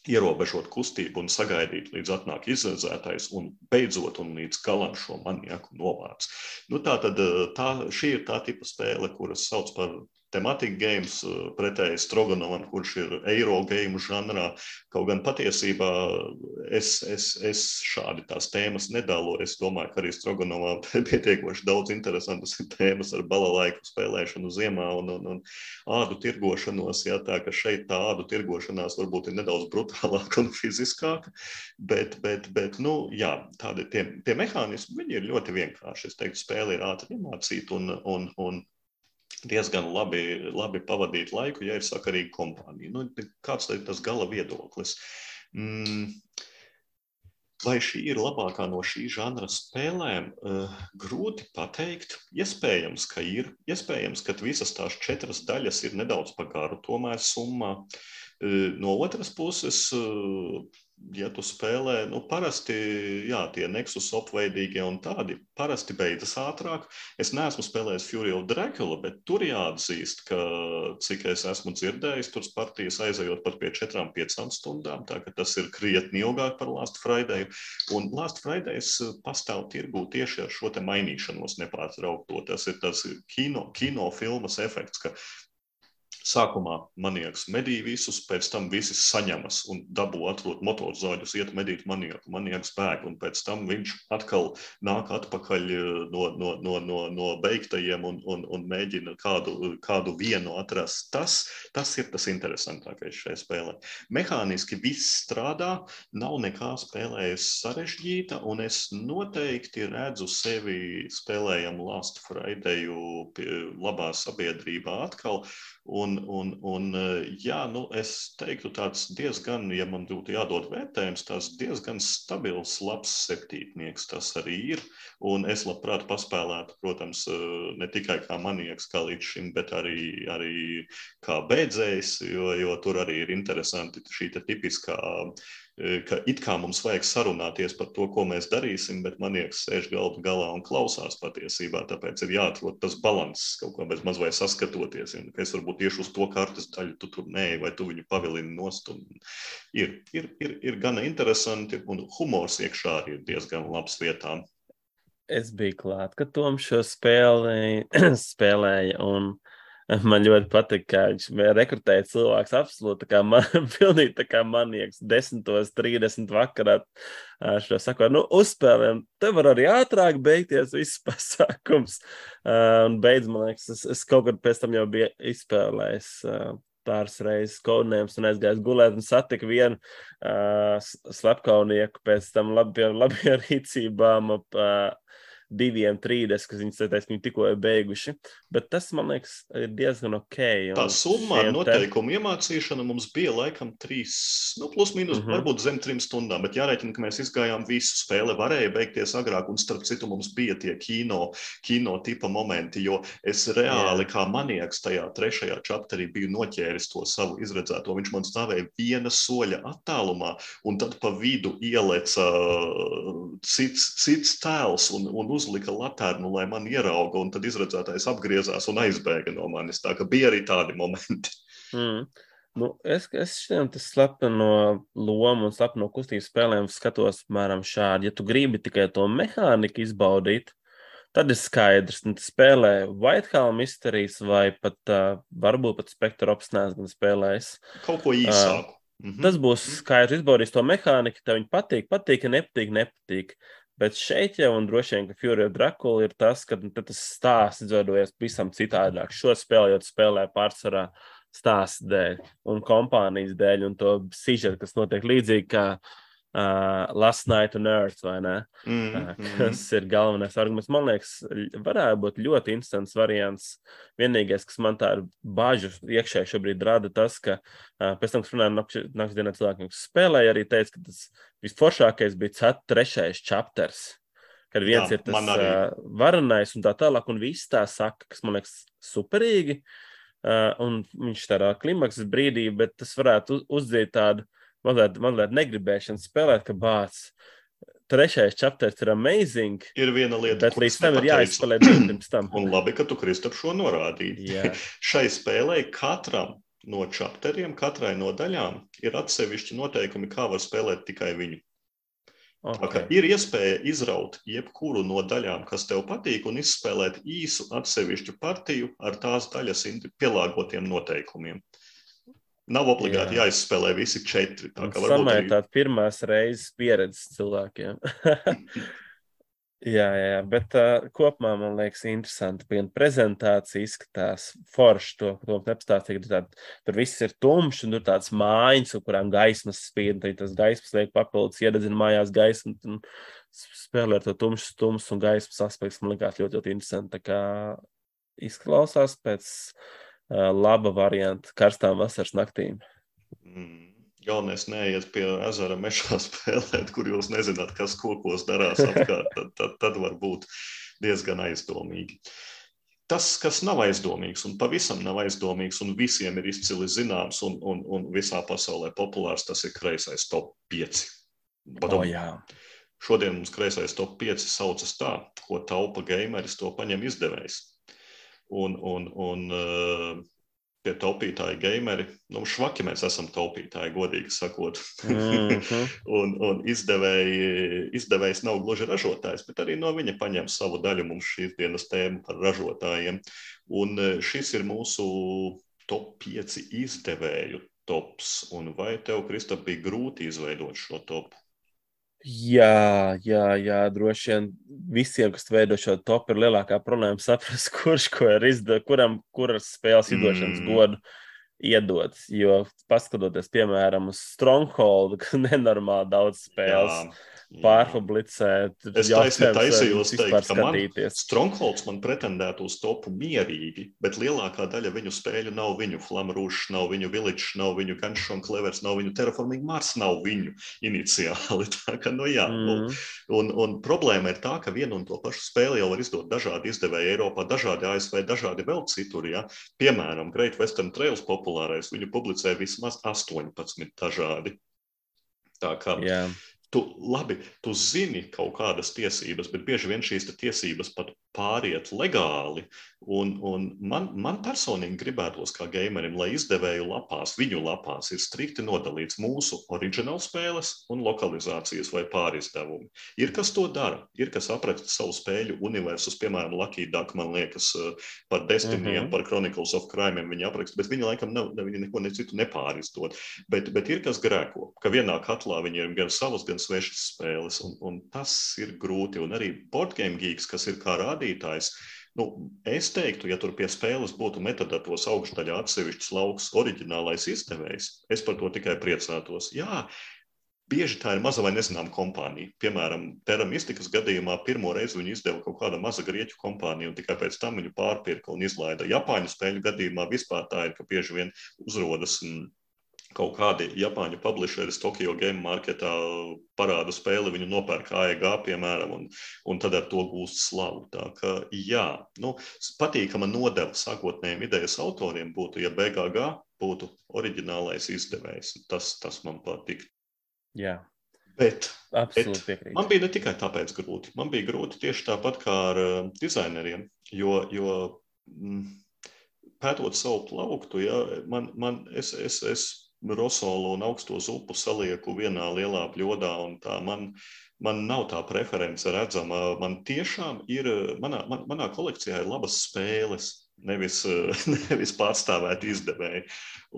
ierobežot kustību un sagaidīt, līdz atnāk izredzētais un beidzot un līdz galam šo manieku novāc. Nu, tā tad tā, šī ir tā tipa spēle, kuras sauc par tematika games, eh, pretēji Stroganovam, kurš ir eiro game žanrā. Kaut gan patiesībā es, es, es šādi tās tēmas nedalu. Es domāju, ka arī Stroganovā *laughs* pietiekoši daudz interesantas *laughs* tēmas ar balalaiku spēlēšanu ziemā un, un, un ādu tirgošanos. Jā, tā ka šeit tā ādu tirgošanās varbūt ir nedaudz brutālāka un *laughs* fiziskāka, bet, bet, bet nu, jā, tādi tie, tie mehānismi, viņi ir ļoti vienkārši. Es teiktu, spēle ir ātri iemācīta un, un, un diezgan labi, labi pavadīt laiku, ja ir sakarīga kompānija. Nu, kāds ir tas gala viedoklis? Mm. Vai šī ir labākā no šī žanra spēlēm? Uh, grūti pateikt. Iespējams, ka ir. Iespējams, ka visas tās četras daļas ir nedaudz par garu, tomēr summā. Uh, no otras puses, uh, ja tu spēlē, nu, parasti jā, tie Nexus opveidīgie un tādi parasti beidzas ātrāk. Es neesmu spēlējis Fury of Dracula, bet tur jāatzīst, ka, cik es esmu dzirdējis, tur partijas aizejot pat pie 4-5 stundām, tā ka tas ir krietni ilgāk par Last Friday. Un Last Fridays pastāv tirgū tieši ar šo te mainīšanos nepārtraukto. Tas ir tas kino, kino filmas efekts, ka Sākumā manieks medī visus, pēc tam visi saņemas un dabū atrod motorzāģus, iet medīt manieku, manieks bēg, un pēc tam viņš atkal nāk atpakaļ eh, no, no, no, no, no beigtajiem un, un, un mēģina kādu, kādu vienu atrast. Tas, tas ir tas interesantākais šajā spēlē. Mehāniski viss strādā, nav nekā spēlējis sarežģīta, un es noteikti redzu sevi spēlējam Last Friday labā sabiedrībā atkal. Un, un, un, jā, nu, es teiktu, tāds diezgan, ja man būtu jādod vērtējums, tas diezgan stabils, labs septītnieks tas arī ir. Un es labprāt paspēlētu, protams, ne tikai kā manieks, kā līdz šim, bet arī, arī kā beidzējs, jo, jo tur arī ir interesanti šī tipiskā ka it kā mums vajag sarunāties par to, ko mēs darīsim, bet manieks sēž galda galā un klausās patiesībā. Tāpēc ir jāatrod tas līdzsvars, kaut kā bez mazliet saskatoties. Un, es varbūt tieši uz to kartes daļu tu tur nē, vai tu viņu pavilini nost. Ir, ir, ir, ir gana interesanti, un humors iekšā arī ir diezgan labs vietām. Es biju klāt, ka Toms šo spēli *clears throat* spēlēja. Un *laughs* Man ļoti patīk, ka viņš rekrutēja cilvēkus absolūti kā man, *laughs* pilnīgi tā kā manieks, 10.30 vakarā. Šo saku, nu, uzspēlēm, te var arī ātrāk beigties viss *laughs* pasākums. Un beidz, man liekas, es, es kaut kad pēc tam jau biju izspēlējis pāris reizes kodinājums un aizgājis gulēt un satika vienu uh, slepkaunieku pēc tam labi, labiem rīcībām ap uh, diviem trīdes, kas viņi tikko ir beiguši. Bet tas, man liekas, ir diezgan ok. Tā summa ar noteikumu te... iemācīšanu mums bija laikam trīs, nu, plus mīnus, mhm. -huh. varbūt zem trim stundām. Bet jārēķina, ka mēs izgājām visu spēli. Varēja beigties agrāk, un starp citu mums bija tie kino, kino tipa momenti, jo es reāli Jā. kā manieks tajā trešajā čapterī biju noķēris to savu izredzēto. Viņš man stāvēja viena soļa attālumā, un tad pa vidu ieleca uh, cits, cits tēls un, un uzlika laternu, lai man ierauga, un tad izredzētais apgriezās un aizbēga no manis. Tā ka bija arī tādi momenti. Mm. Nu, es es šiem slepeno lomu un slepeno kustību spēlēm skatos apmēram šādi. Ja tu gribi tikai to mehāniku izbaudīt, tad ir skaidrs, ka tu spēlē Whitehall Mysteries vai pat uh, varbūt pat Spectre Ops neesmu spēlējis. Kaut ko īsāku. Uh, Mm -hmm. Tas būs skaidrs, izbaudīs to mehāniku, tev viņa patīk, patīk, nepatīk, nepatīk. Bet šeit jau, un droši vien, ka Fury of Dracula ir tas, ka nu, tas stāsts izveidojas pavisam citādāk. Šo spēlējot, spēlē pārsvarā stāsta dēļ un kompānijas dēļ un to sižetu, kas notiek līdzīgi kā uh, Last Night on Earth, vai ne? Mm, Uh, mm. kas ir galvenais arguments. Man liekas, varētu būt ļoti instants variants. Vienīgais, kas man tā ir bažas iekšēji šobrīd rada, tas, ka uh, pēc tam, kad runājām naktas dienā cilvēkiem, kas spēlēja, arī teica, ka tas visforšākais bija cet- trešais chapters. Kad viens Jā, ir tas uh, varenais un tā tālāk, un viss tā saka, kas man liekas superīgi. Uh, un viņš tādā klimaksa brīdī, bet tas varētu uz- uzdzīt tādu mazliet, mazliet negribēšanu spēlēt, ka bācis. Trešais chapters ir amazing, Ir viena lieta, bet līdz tam ir jāizspēlē pirms tam. Un labi, ka tu Kristap šo norādīji. *laughs* Šai spēlē katram no čapteriem, katrai no daļām ir atsevišķi noteikumi, kā var spēlēt tikai viņu. Okay. ir iespēja izraut jebkuru no daļām, kas tev patīk, un izspēlēt īsu atsevišķu partiju ar tās daļas pielāgotiem noteikumiem. Nav obligāti Jā. jāizspēlē visi četri. Tā Un kā varbūt arī tāda pirmās reizes pieredzes cilvēkiem. *laughs* jā, jā, bet uh, kopumā man liekas, interesanti. Gan prezentācija izskatās forši. To, to nepastāstīja. tur tād- Tur viss ir tumšs, un tur tāds mājiņas, kurām gaismas spīd. Tad tas gaismas liek papildus, iededzina mājās gaismu. un Spēlē ar to tumšu, tumšs un gaismas aspekts. Man liekas, ļoti, ļoti interesanti. Tā kā izklausās pēc laba varianta karstām vasaras naktīm. Mm. Galvenais neiet pie ezera mežā *laughs* spēlēt, kur jūs nezināt, kas kokos darās apkārt. Tad, tad, tad var būt diezgan aizdomīgi. Tas, kas nav aizdomīgs un pavisam nav aizdomīgs un visiem ir izcili zināms un, un, un visā pasaulē populārs, tas ir kreisais top 5. O, jā. Šodien mums kreisais top 5 saucas tā, ko taupa gameris, to paņem izdevējs. Un, un, un uh, pie taupītāja gameri, nu, švaki mēs esam taupītāji, godīgi sakot. Mm -hmm. *laughs* un un izdevēji, izdevējs nav gluži ražotājs, bet arī no viņa paņem savu daļu mums šīs dienas tēmu par ražotājiem. Un eh, šis ir mūsu top 5 izdevēju tops. Un vai tev, Kristap, bija grūti izveidot šo topu? Jā, jā, jā, droši vien visiem, kas veido šo topu, ir lielākā problēma *laughs* saprast, kurš ko ir izdarījis, kuram kuras spēles izdošanas Mm. godu iedot. Jo paskatoties, piemēram, uz Stronghold, *laughs* kas nenormāli daudz spēles pārpublicē, tad Es jautājums, taisni vai taisījos vispār teikt, ka man. Strongholds man pretendētu uz topu mierīgi, bet lielākā daļa viņu spēļu nav viņu Flamrūšs, nav viņu Village, nav viņu Gunshot Clevers, nav viņu Terraforming Mars, nav viņu iniciāli. *laughs* Tā kā, nu jā, mm. Mm. un, un problēma ir tā, ka vienu un to pašu spēli jau var izdot dažādi izdevēji Eiropā, dažādi ASV, dažādi vēl citur. Ja? Piemēram, Great Western Trails populārais, viņu publicē vismaz 18 dažādi. Tā kā Jā, Tu, labi, tu zini kaut kādas tiesības, bet bieži vien šīs tiesības pat pāriet legāli. Un, un man, man personīgi gribētos, kā gamerim, lai izdevēju lapās, viņu lapās, ir strikti nodalīts mūsu oriģināla spēles un lokalizācijas vai pārizdevumi. Ir kas to dara, ir kas apraksta savu spēļu universus, piemēram, Lucky Duck, man liekas, eh, par Destiny, mm. -hmm. par Chronicles of Crime viņi apraksta, bet viņi laikam nav, ne, viņi neko ne citu nepārizdod. Bet, bet ir kas grēko, ka vienā katlā viņi ir gan savas, gan svešas spēles, un, un tas ir grūti. Un arī Boardgame Geeks, kas ir kā rādītājs, nu, es teiktu, ja tur pie spēles būtu metadatos augšdaļā atsevišķs lauks, oriģinālais izdevējs, es par to tikai priecātos. Jā, Bieži tā ir maza vai nezināma kompānija. Piemēram, Terra Mystikas gadījumā pirmo reizi viņi izdeva kaut kāda maza grieķu kompānija, un tikai pēc tam viņu pārpirka un izlaida. Japāņu spēļu gadījumā vispār tā ir, ka bieži vien uzrodas mm, kaut kādi Japāņu publisheri Tokyo Game Marketā parāda spēli, viņu nopērk AEG, piemēram, un, un tad ar to gūst slavu. Tā kā, jā, nu, patīkama nodeva sākotnējiem idejas autoriem būtu, ja BGG būtu oriģinālais izdevējs. Tas, tas man patīk. jā, Bet absolūti piekrītu. man bija ne tikai tāpēc grūti. Man bija grūti tieši tāpat kā ar uh, dizaineriem, jo, jo mm, pētot savu plauktu, ja, man, man, es, es, es rosolu un augsto zupu salieku vienā lielā bļodā, un tā man, man nav tā preference redzama. Man tiešām ir, manā, man, manā kolekcijā ir labas spēles. Nevis, *laughs* nevis pārstāvēt izdevēju.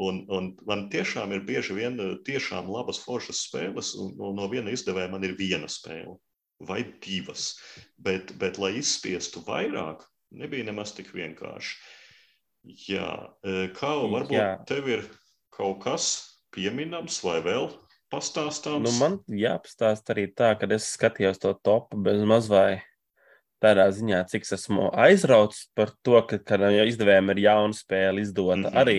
Un, un man tiešām ir bieži vien tiešām labas foršas spēles, un no, no viena izdevēja man ir viena spēle vai divas. Bet, bet lai izspiestu vairāk, nebija nemaz tik vienkārši. Jā, kā varbūt Jā. tev ir kaut kas pieminams vai vēl pastāstāms? Nu, man jāpastāst arī tā, ka es skatījos to topu bez mazvai tādā ziņā, cik es esmu aizrauts par to, ka, ka izdevējiem ir jauna spēle izdota mm -hmm. arī.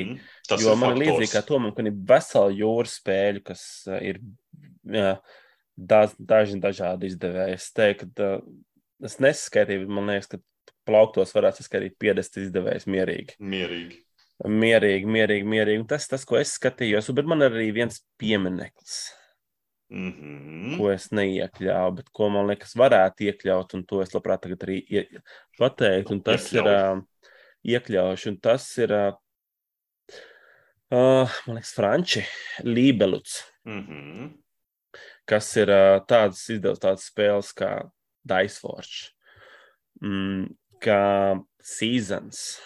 Tas jo man ir līdzīgi kā Tomam, ka ir vesela jūras spēļu, kas uh, ir jā, daz, daži dažādi izdevēji. Es teiktu, ka uh, es neskaitīju, man liekas, ka plauktos varētu saskaitīt 50 izdevējus mierīgi. Mierīgi. Mierīgi, mierīgi, mierīgi. Un tas, tas, ko es skatījos, bet man arī viens piemineklis, Mm -hmm. ko es neiekļāvu, bet ko man liekas, varētu iekļaut, un to es labprāt tagad arī pateiktu. Un tas Iekļauj. ir iekļaušu, un tas ir, uh, man liekas, Franči, Lībeluts, Mm -hmm. kas ir uh, tāds izdevums, tāds spēles kā Diceforge, mm, kā Seasons,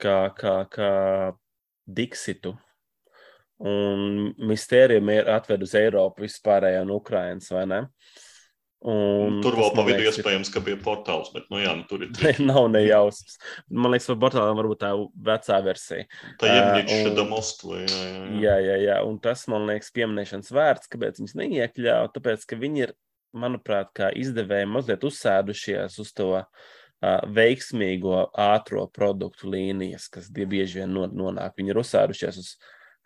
kā, kā, kā Dixitu. Un mistērija ir atved uz Eiropu vispārējo un Ukrainas, vai ne? Un Tur vēl pa vidu iespējams, ka bija portāls, bet, nu jā, nu, tur ir *laughs* Ne, nav nejausmas. Man liekas, par portālām varbūt tā vecā versija. tā da mostu. vai Jā, jā, jā. Jā, jā, jā. Un tas man liekas pieminēšanas vērts, kāpēc viņas neiekļāva. Tāpēc, ka viņi ir, manuprāt, kā izdevēji mazliet uzsēdušies uz to uh, veiksmīgo ātrā produktu līnijas, kas bieži vien non- nonāk. Viņi ir uzsēdušies uz,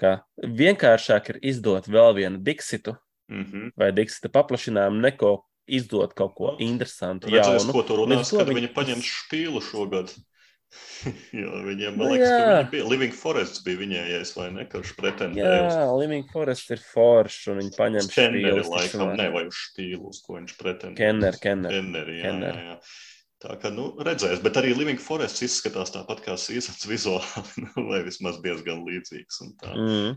ka vienkāršāk ir izdot vēl vienu diksitu Mhm. vai diksita paplašinājumu, neko izdot kaut ko interesantu. Redzēs, jaunu. ko tu Līdz runās, kad viņi- viņi paņems špīlu šogad. *laughs* jā, viņiem, Nu man liekas, ka jā. viņi bija Living Forests bija viņējais, vai ne, kurš pretendēja uz Jā, Living Forest ir foršs, un viņi paņem Kenneri špīles, laikam, ne, vai uz špīlu, uz ko viņš pretendēja. Kenner, Kenner. Kenneri, jā, Kenner. jā, jā. Tā kā, nu, redzēs, bet arī Living Forests izskatās tāpat kā Seasons vizuāli, *laughs* nu, vai vismaz diezgan līdzīgs. un tā. Mm,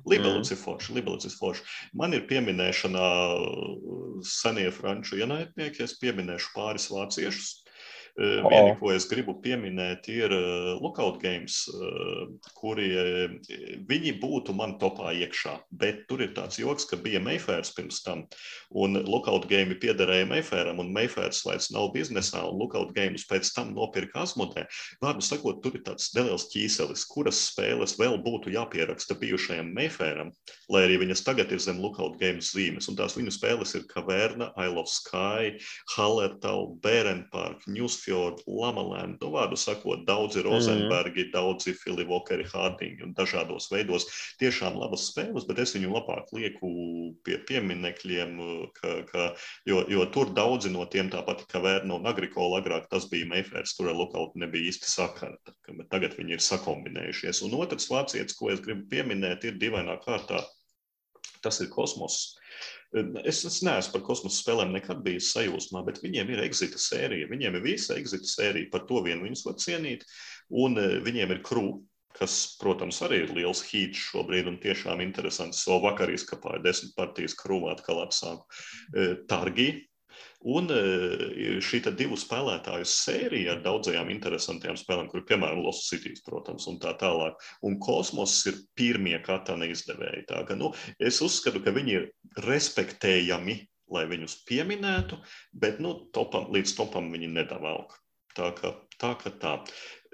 ir foršs, liberāls ir foršs. Man ir pieminēšanā uh, senie franču ienaidnieki, es pieminēšu pāris vāciešus. Uh, O. Viena, ko es gribu pieminēt, ir uh, Lookout Games, uh, kuri viņi būtu man topā iekšā. Bet tur ir tāds joks, ka bija Mayfairs pirms tam, un Lookout Game piederēja Mayfairam, un Mayfairs vairs nav biznesā, un Lookout Games pēc tam nopirka Asmodē. Vārdu sakot, tur ir tāds neliels ķīselis, kuras spēles vēl būtu jāpieraksta bijušajam Mayfairam, lai arī viņas tagad ir zem Lookout Games zīmes. Un tās viņu spēles ir Caverna, Isle of Sky, Hallertau, Bērenpark, Newsfjord, Lamaland. Nu, vārdu sakot, daudzi Rozenbergi, daudzi Fili Vokeri, Hardingi un dažādos veidos. Tiešām labas spēles, bet es viņu labāk lieku pie pieminekļiem, ka, ka, jo, jo tur daudzi no tiem, tāpat kā Vērna un Agrikola, agrāk tas bija Mayfairs, tur ar Lookout nebija īsti sakara. bet Tagad viņi ir sakombinējušies. Un otrs vācietis, ko es gribu pieminēt, ir divainā kārtā. Tas ir kosmos. Es, es neesmu par kosmosa spēlēm nekad bijis sajūsmā, bet viņiem ir exita sērija. Viņiem ir visa exita sērija, par to vien viņus var cienīt. Un eh, viņiem ir krūze, kas, protams, arī ir liels hīts šobrīd un tiešām interesants. So vakar izkapāja desmit partijas krūvā atkal atsāku. Eh, Targi. Un eh, šī divu spēlētāju sērija ar daudzajām interesantām spēlēm, kur piemēram Lost Cities, protams, un tā tālāk. Un kosmos ir pirmie katana izdevēji. Tā, ka, nu, es uzskatu, ka viņi ir respektējami, lai viņus pieminētu, bet nu, topam, līdz topam viņi nedavalk. Tā kā tā. Ka tā.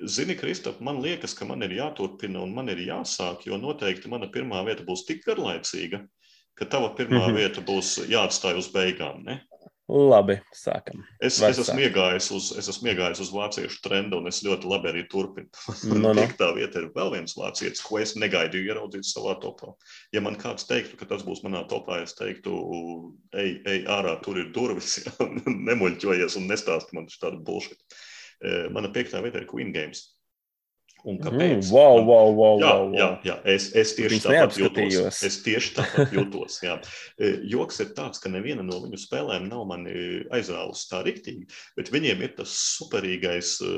Zini, Kristap, man liekas, ka man ir jāturpina un man ir jāsāk, jo noteikti mana pirmā vieta būs tik garlaicīga, ka tava pirmā mm. -hmm. vieta būs jāatstāj uz beigām. Ne? Labi, sākam. Es, Var es, esmu iegājis uz, es esmu iegājis uz vāciešu trendu, un es ļoti labi arī turpinu. *laughs* No, no. Piektā vieta ir vēl viens vācietis, ko es negaidīju ieraudzīt savā topā. Ja man kāds teiktu, ka tas būs manā topā, es teiktu, ej, ej ārā, tur ir durvis, *laughs* nemuļķojies un nestāst man tādu bullshit. Eh, Mana piektā vieta ir Queen Games. Un kāpēc? Mm, wow, wow, wow, Jā, wow, jā, wow. jā. Es, es tieši Viņus tāpat neapskatījos. Es tieši tāpat jutos. jā. E, Joks ir tāds, ka neviena no viņu spēlēm nav mani aizrāvusi tā riktīgi, bet viņiem ir tas superīgais, e,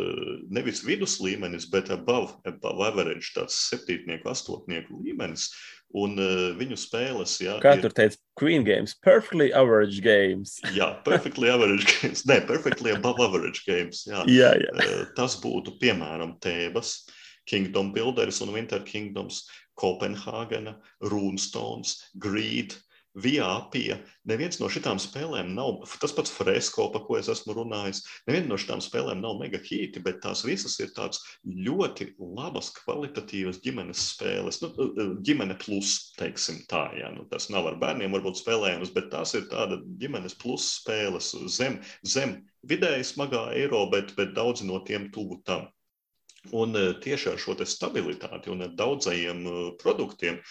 nevis vidus līmenis, bet above, above average, tāds septītnieku, astotnieku līmenis. Un uh, viņu spēles, jā, Kā ir, tur teica, Queen Games, perfectly average games. *laughs* jā, perfectly average games, ne, perfectly above average games, jā. Jā, jā. Eh, Tas būtu piemēram Tēbas, Kingdom Builders un Winter Kingdoms, Kopenhāgena, Runestones, Greed, Viapija. Neviens no šitām spēlēm nav, tas pats Fresko, par ko es esmu runājis, neviena no šitām spēlēm nav mega hīti, bet tās visas ir tādas ļoti labas, kvalitatīvas ģimenes spēles. Nu, ģimene plus, teiksim tā, jā. Nu, tas nav ar bērniem varbūt spēlējams, bet tās ir tāda ģimenes plus spēles zem, zem vidēji smagā eiro, bet, bet daudzi no tiem tuvu tam. Un tieši ar šo stabilitāti un ar daudzajiem produktiem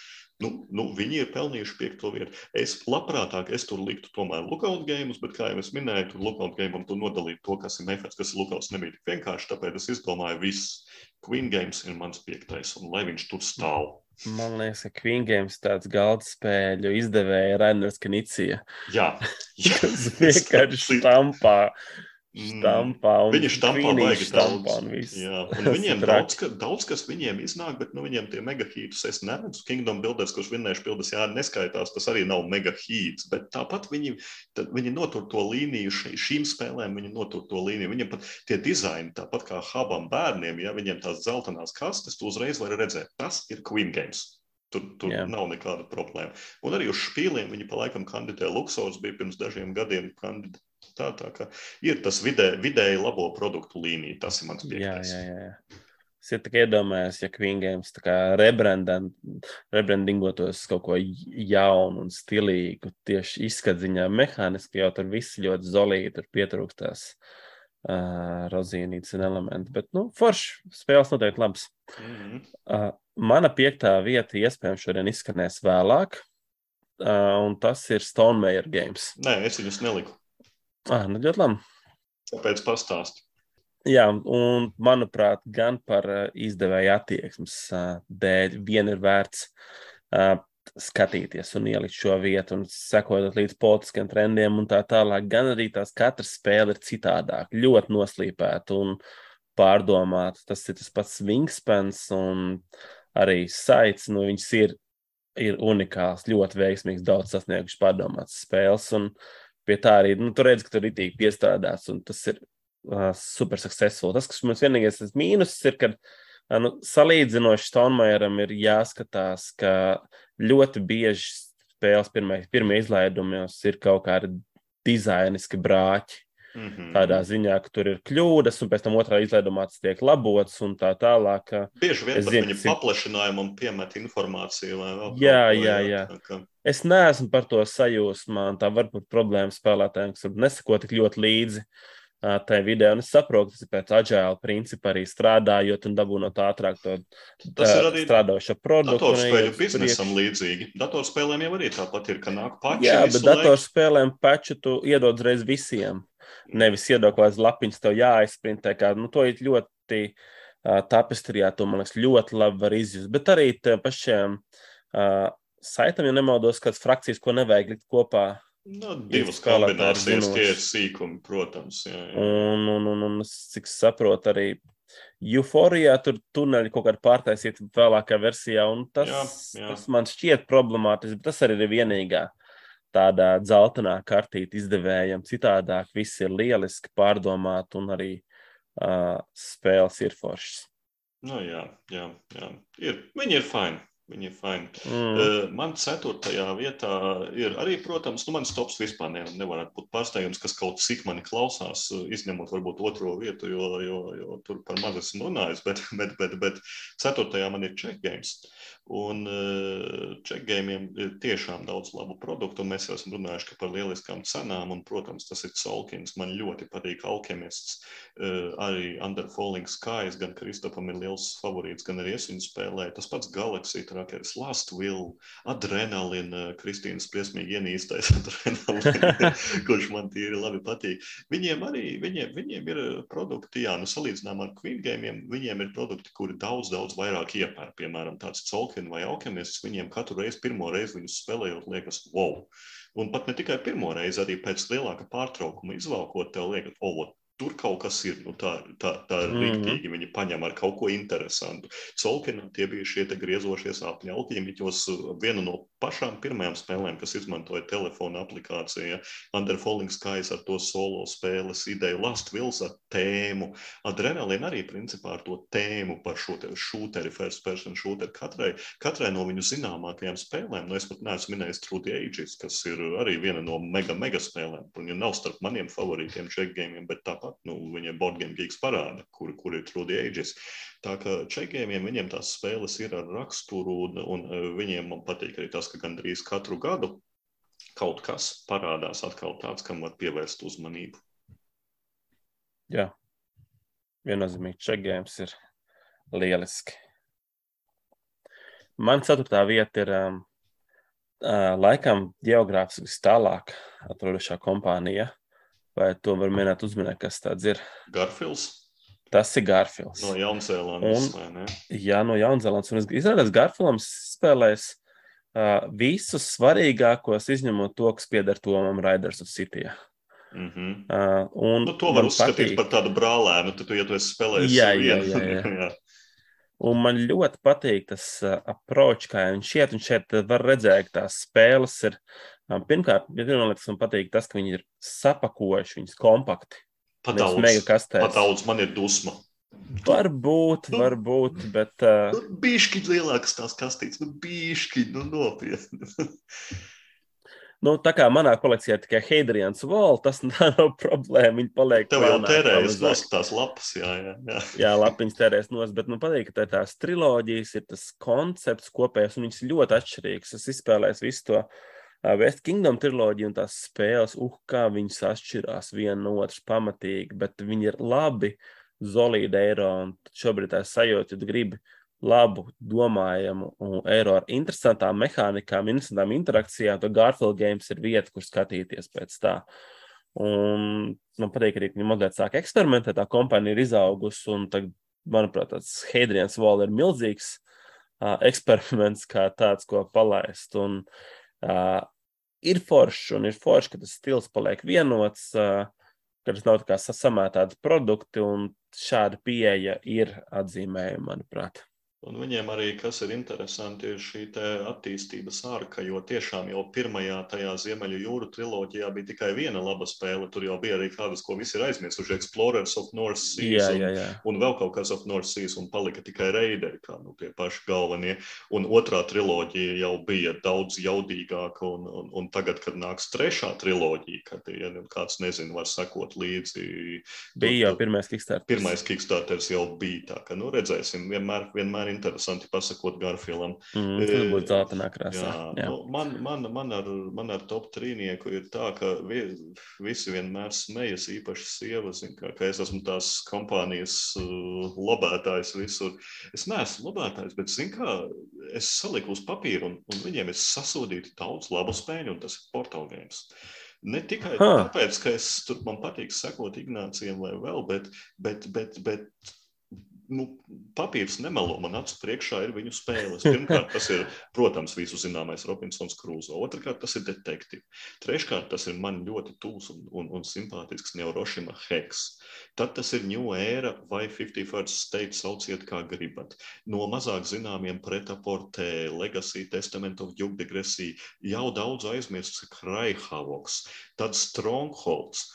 Nu, nu, viņi ir pelnījuši piekto vietu. Es labprātāk es tur liktu tomēr lookout games, bet, kā jau es minēju, tur lookout gamam tu nodalīt to, kas ir mefets, kas ir lookouts, nebija tik vienkārši. Tāpēc es izdomāju, viss Queen Games ir mans piektais, un lai viņš tur stāv. Man liekas, ka Queen Games tāds galda spēļu izdevēja Rainers Knicija. Jā, jā. tas *laughs* vienkārši *laughs* stampā. Štampā viņi štampā baigi daudz. Jā, un viņiem *laughs* daudz, ka, daudz, kas viņiem iznāk, bet nu, viņiem tie megahītus es neredzu. Kingdom Builders, kurš vinnējuši pildas, jā, neskaitās, tas arī nav megahīts, bet tāpat viņi, viņi notur to līniju šīm spēlēm, viņi notur to līniju. Viņiem pat tie dizaini, tāpat kā hubam bērniem, ja viņiem tās dzeltenās kastes, tu uzreiz vari redzēt, tas ir Queen Games. Tur, tur yeah. nav nekāda problēma. Un arī uz spīliem viņi pa laikam kandidē Luxors, bija pirms dažiem gadiem kandidē Tā, tā kā ir tas vidē, vidēji labo produktu līnija, tas ir mans piektais. Jā, jā, jā. Es ja tikai iedomājos, ja Games rebrandingotos kaut ko jaunu un stilīgu, tieši izskatziņā, mehāniski jau tur viss ļoti zolīgi, tur pietrūkstās uh, rozīnītes un elementi. Bet, nu, forši spēles noteikti labs. Mm -hmm. uh, mana piektā vieta iespējams šodien izskanēs vēlāk, uh, un tas ir Stonemeyer Games. Nē, es viņus neliku. Ah, nu ļoti labi. Kāpēc pastāst? Jā, un manuprāt, gan par izdevēju attieksmes dēļ vien ir vērts skatīties un ielikt šo vietu un sekot līdz politiskiem trendiem un tā tālāk. Gan arī tās katras spēle ir citādāk, ļoti noslīpēta un pārdomāta. Tas ir tas pats Wingspans un arī Saits. Nu, viņas ir, ir unikāls, ļoti veiksmīgs, daudz sasniegušas pārdomātas spēles. Un, uh, pie tā arī nu, tur redz, ka tur ir itī piestrādāts, un tas ir uh, super successful. Tas, kas mums vienīgais mīnus ir, ka uh, nu, salīdzinoši Stonemajeram ir jāskatās, ka ļoti bieži spēles pirmie, pirmie izlaidumos ir kaut kādi dizainiski brāķi. Mm -hmm. Tādā ziņā, ka tur ir kļūdas, un pēc tam otrā izlaidumā tas tiek labots un tā tālāk. Bieži vien par viņu paplašinājumam piemet informāciju vēl jā, kaut ko. Jā, jā. Kā... Es neesmu par to sajūsmā, un tā var būt problēma spēlētājiem, kas nesako tik ļoti līdzi tai video. Un es saprotu, tas ir pēc agile principa arī strādājot un dabūnot ātrāk to tas ir arī strādājošo produktu. Datorspēļu biznesam līdzīgi. Datorspēlēm jau arī tāpat ir, ka nāk pači. Jā, bet datorspēlēm paču tu iedod reiz visiem. Nevis iedod kaut kādas lapiņas, tev jāizprintē. Kā, nu, to ir ļoti uh, tapestrijā, to man liekas ļoti labi var izjust. Bet arī pašiem uh, saitam, ja nemaldos, kādas frakcijas, ko nevajag likt kopā. Nu, divas kombinācijas, tie ir sīkumi, protams. Jā, jā. Un, un, un, un, cik saprotu, arī Euforijā tur tuneļi kaut kādā pārtaisīt vēlākā versijā, un tas, jā, jā. tas man šķiet problemātiski, bet tas arī ir vienīgā tādā dzeltenā kartīte izdevējam. Citādāk viss ir lieliski pārdomāt un arī uh, spēles ir foršas. Nu, jā, jā, jā. Ir, viņi ir fini. Viņi ir fini. Mm. Uh, man ceturtajā vietā ir arī, protams, nu, mans tops vispār ne, nevarētu būt pārsteigums, kas kaut cik mani klausās, izņemot varbūt otro vietu, jo, jo, jo tur par maz esmu runājis, bet, *laughs* bet, bet, bet ceturtajā man ir check games. Uh, Un checkgājumiem eh, ir tiešām daudz labu produktu, un mēs jau esam runājuši par lieliskām cenām. Un, protams, tas ir Solkins. Man ļoti patīk Alchemists, eh, arī Under Falling Skies. Gan Kristofam ir liels favorīts, gan arī es viņu spēlēju. Tas pats Galaxy, Trackers, Last Will, Adrenalina, Kristīnas briesmīgi ienīstais *laughs* adrenalina, kurš man tīri labi patīk. Viņiem arī viņiem, viņiem ir produkti, jā, nu salīdzinām ar Queen Gamiem, viņiem ir produkti, kuri daudz, daudz vairāk iepērk. Piemēram, tāds Tolkien vai Alchemists, viņiem katru reizi, pirmo reizi viņus spēlējot, liekas, wow! Un pat ne tikai pirmo reizi, arī pēc lielāka pārtraukuma izvēlkot, tev liekas, oh, tur kaut kas ir. Nu, tā, tā, tā ir mm -hmm. rīktīgi. Viņi paņem ar kaut ko interesantu. Colkinam tie bija šie griezošie sāpņu alķīmiķos. Viena no pašām pirmajām spēlēm, kas izmantoja telefona aplikāciju, Under Falling Skies ar to solo spēles ideju, Last Wills ar tēmu. Adrenalīna arī principā ar to tēmu par šo šūteri, first person shooter. Katrai, katrai no viņu zināmākajām spēlēm, nu es pat neesmu minējis True Ages, kas ir arī viena no mega, mega spēlēm. Viņa nav starp maniem favorītiem checkgamiem, bet tāpat tāpat nu, viņiem boardgame geeks parāda, kur, kur ir True Ages. Tā kā čekiem viņiem tās spēles ir ar raksturu, un, un e, viņiem man patīk arī tas, ka gandrīz katru gadu kaut kas parādās atkal tāds, kam var pievērst uzmanību. Jā, viennozīmīgi čekgājums ir lieliski. Man ceturtā vieta ir um, uh, laikam geogrāfiski tālāk atrodošā kompānija. Vai to var minēt, uzminēt, kas tāds ir? Garfils. Tas ir Garfils. No Jaunzēlandes. Jā, no Jaunzēlandes. Un izrādās, Garfilam spēlēs uh, visus svarīgākos, izņemot to, kas pieder Tomam Raiders of City. Mm -hmm. uh, un nu, to var uzskatīt patīk... par tādu brālēnu, tad, tu, ja tu esi spēlējis jā, jā, jā, jā. *laughs* jā. Un man ļoti patīk tas uh, approach, kā viņš iet, un šeit var redzēt, ka tās spēles ir Pirmkārt, ja pirmā lieta, kas man patīk, tas, ka viņi ir sapakojuši viņus kompakti. Pat daudz, pat daudz man ir dusma. Varbūt, nu, varbūt, bet. Uh... Nu, Bišķi lielākas tās kastītes, nu, bišķi, nu, nopietni. *laughs* nu, tā kā manā kolekcijā tikai Heidrians Vol, tas *laughs* nav problēma. Viņi paliek. Tev jau terējas nos tās lapas, jā, jā. Jā, *laughs* jā lapiņas terējas nos, bet man patīk, ka tā tās triloģijas, ir tas koncepts kopējais, un viņas ļoti atšķirīgas. Es izspēlēju visu to West Kingdom triloģija un tās spēles, uh, kā viņas atšķirās viena no otras pamatīgi, bet viņi ir labi, solīdi eiro. Šobrīd tā sajūta, tu gribi labu, domājamu eiro ar interesantām mehānikām, interesantām interakcijām, tad Garfield Games ir vieta, kur skatīties pēc tā. Un man patīk arī, ka viņi mazliet sāk eksperimentēt, tā kompānija ir izaugusi, un tagad, manuprāt, tas Hadrians Wall ir milzīgs uh, eksperiments, kā tāds, ko palaist. Un, uh, ir forši un ir forši, ka tas stils paliek vienots, ka tas nav tā kā samētāti produkti, un šāda pieeja ir atzīmējama, manuprāt. Un viņiem arī, kas ir interesanti, ir šī attīstības arka, jo tiešām jau pirmajā tajā Ziemeļu jūru triloģijā bija tikai viena laba spēle. Tur jau bija arī kādas, ko visi ir aizmirsuši, Explorers of North Seas jā, jā, jā. Un, un vēl kaut kas of North Seas, un palika tikai Raideri, kā nu, tie paši galvenie. Un otrā triloģija jau bija daudz jaudīgāka, un, un, un tagad, kad nāks trešā triloģija, kad ja kāds nezina, var sekot līdzi. Bija jau pirmais Kickstarter. Pirmais Kickstarters jau bija tā, ka, nu, redzēsim, vienmēr, vienmēr interesanti pasakot Garfielam. Mm, tas būtu zeltainā krāsā. Jā, jā. Nu, man, man, man, ar, man ar top trīnieku ir tā, ka vi, visi vienmēr smejas, īpaši sievas, ka, ka es esmu tās kompānijas uh, lobētājs visur. Es neesmu lobētājs, bet, zin kā, es saliku uz papīru un, un viņiem ir sasodīti daudz labu spēļu, un tas ir games. Ne tikai ha. tāpēc, ka es tur man patīk sekot Ignācijam vai vēl, bet, bet, bet, bet nu, papīrs nemelo man acu priekšā, ir viņu spēles. Pirmkārt, tas ir, protams, visu zināmais Robinsons Krūzo. Otrakārt, tas ir detektīvs. Treškārt, tas ir man ļoti tūs un, un, un simpātisks Neurošima Heks. Tad tas ir New Era vai 51st State, sauciet kā gribat. No mazāk zināmiem pretaportē, Legacy, Testament of Duke Degresī, jau daudz aizmirsts Kraihavoks, tad Strongholds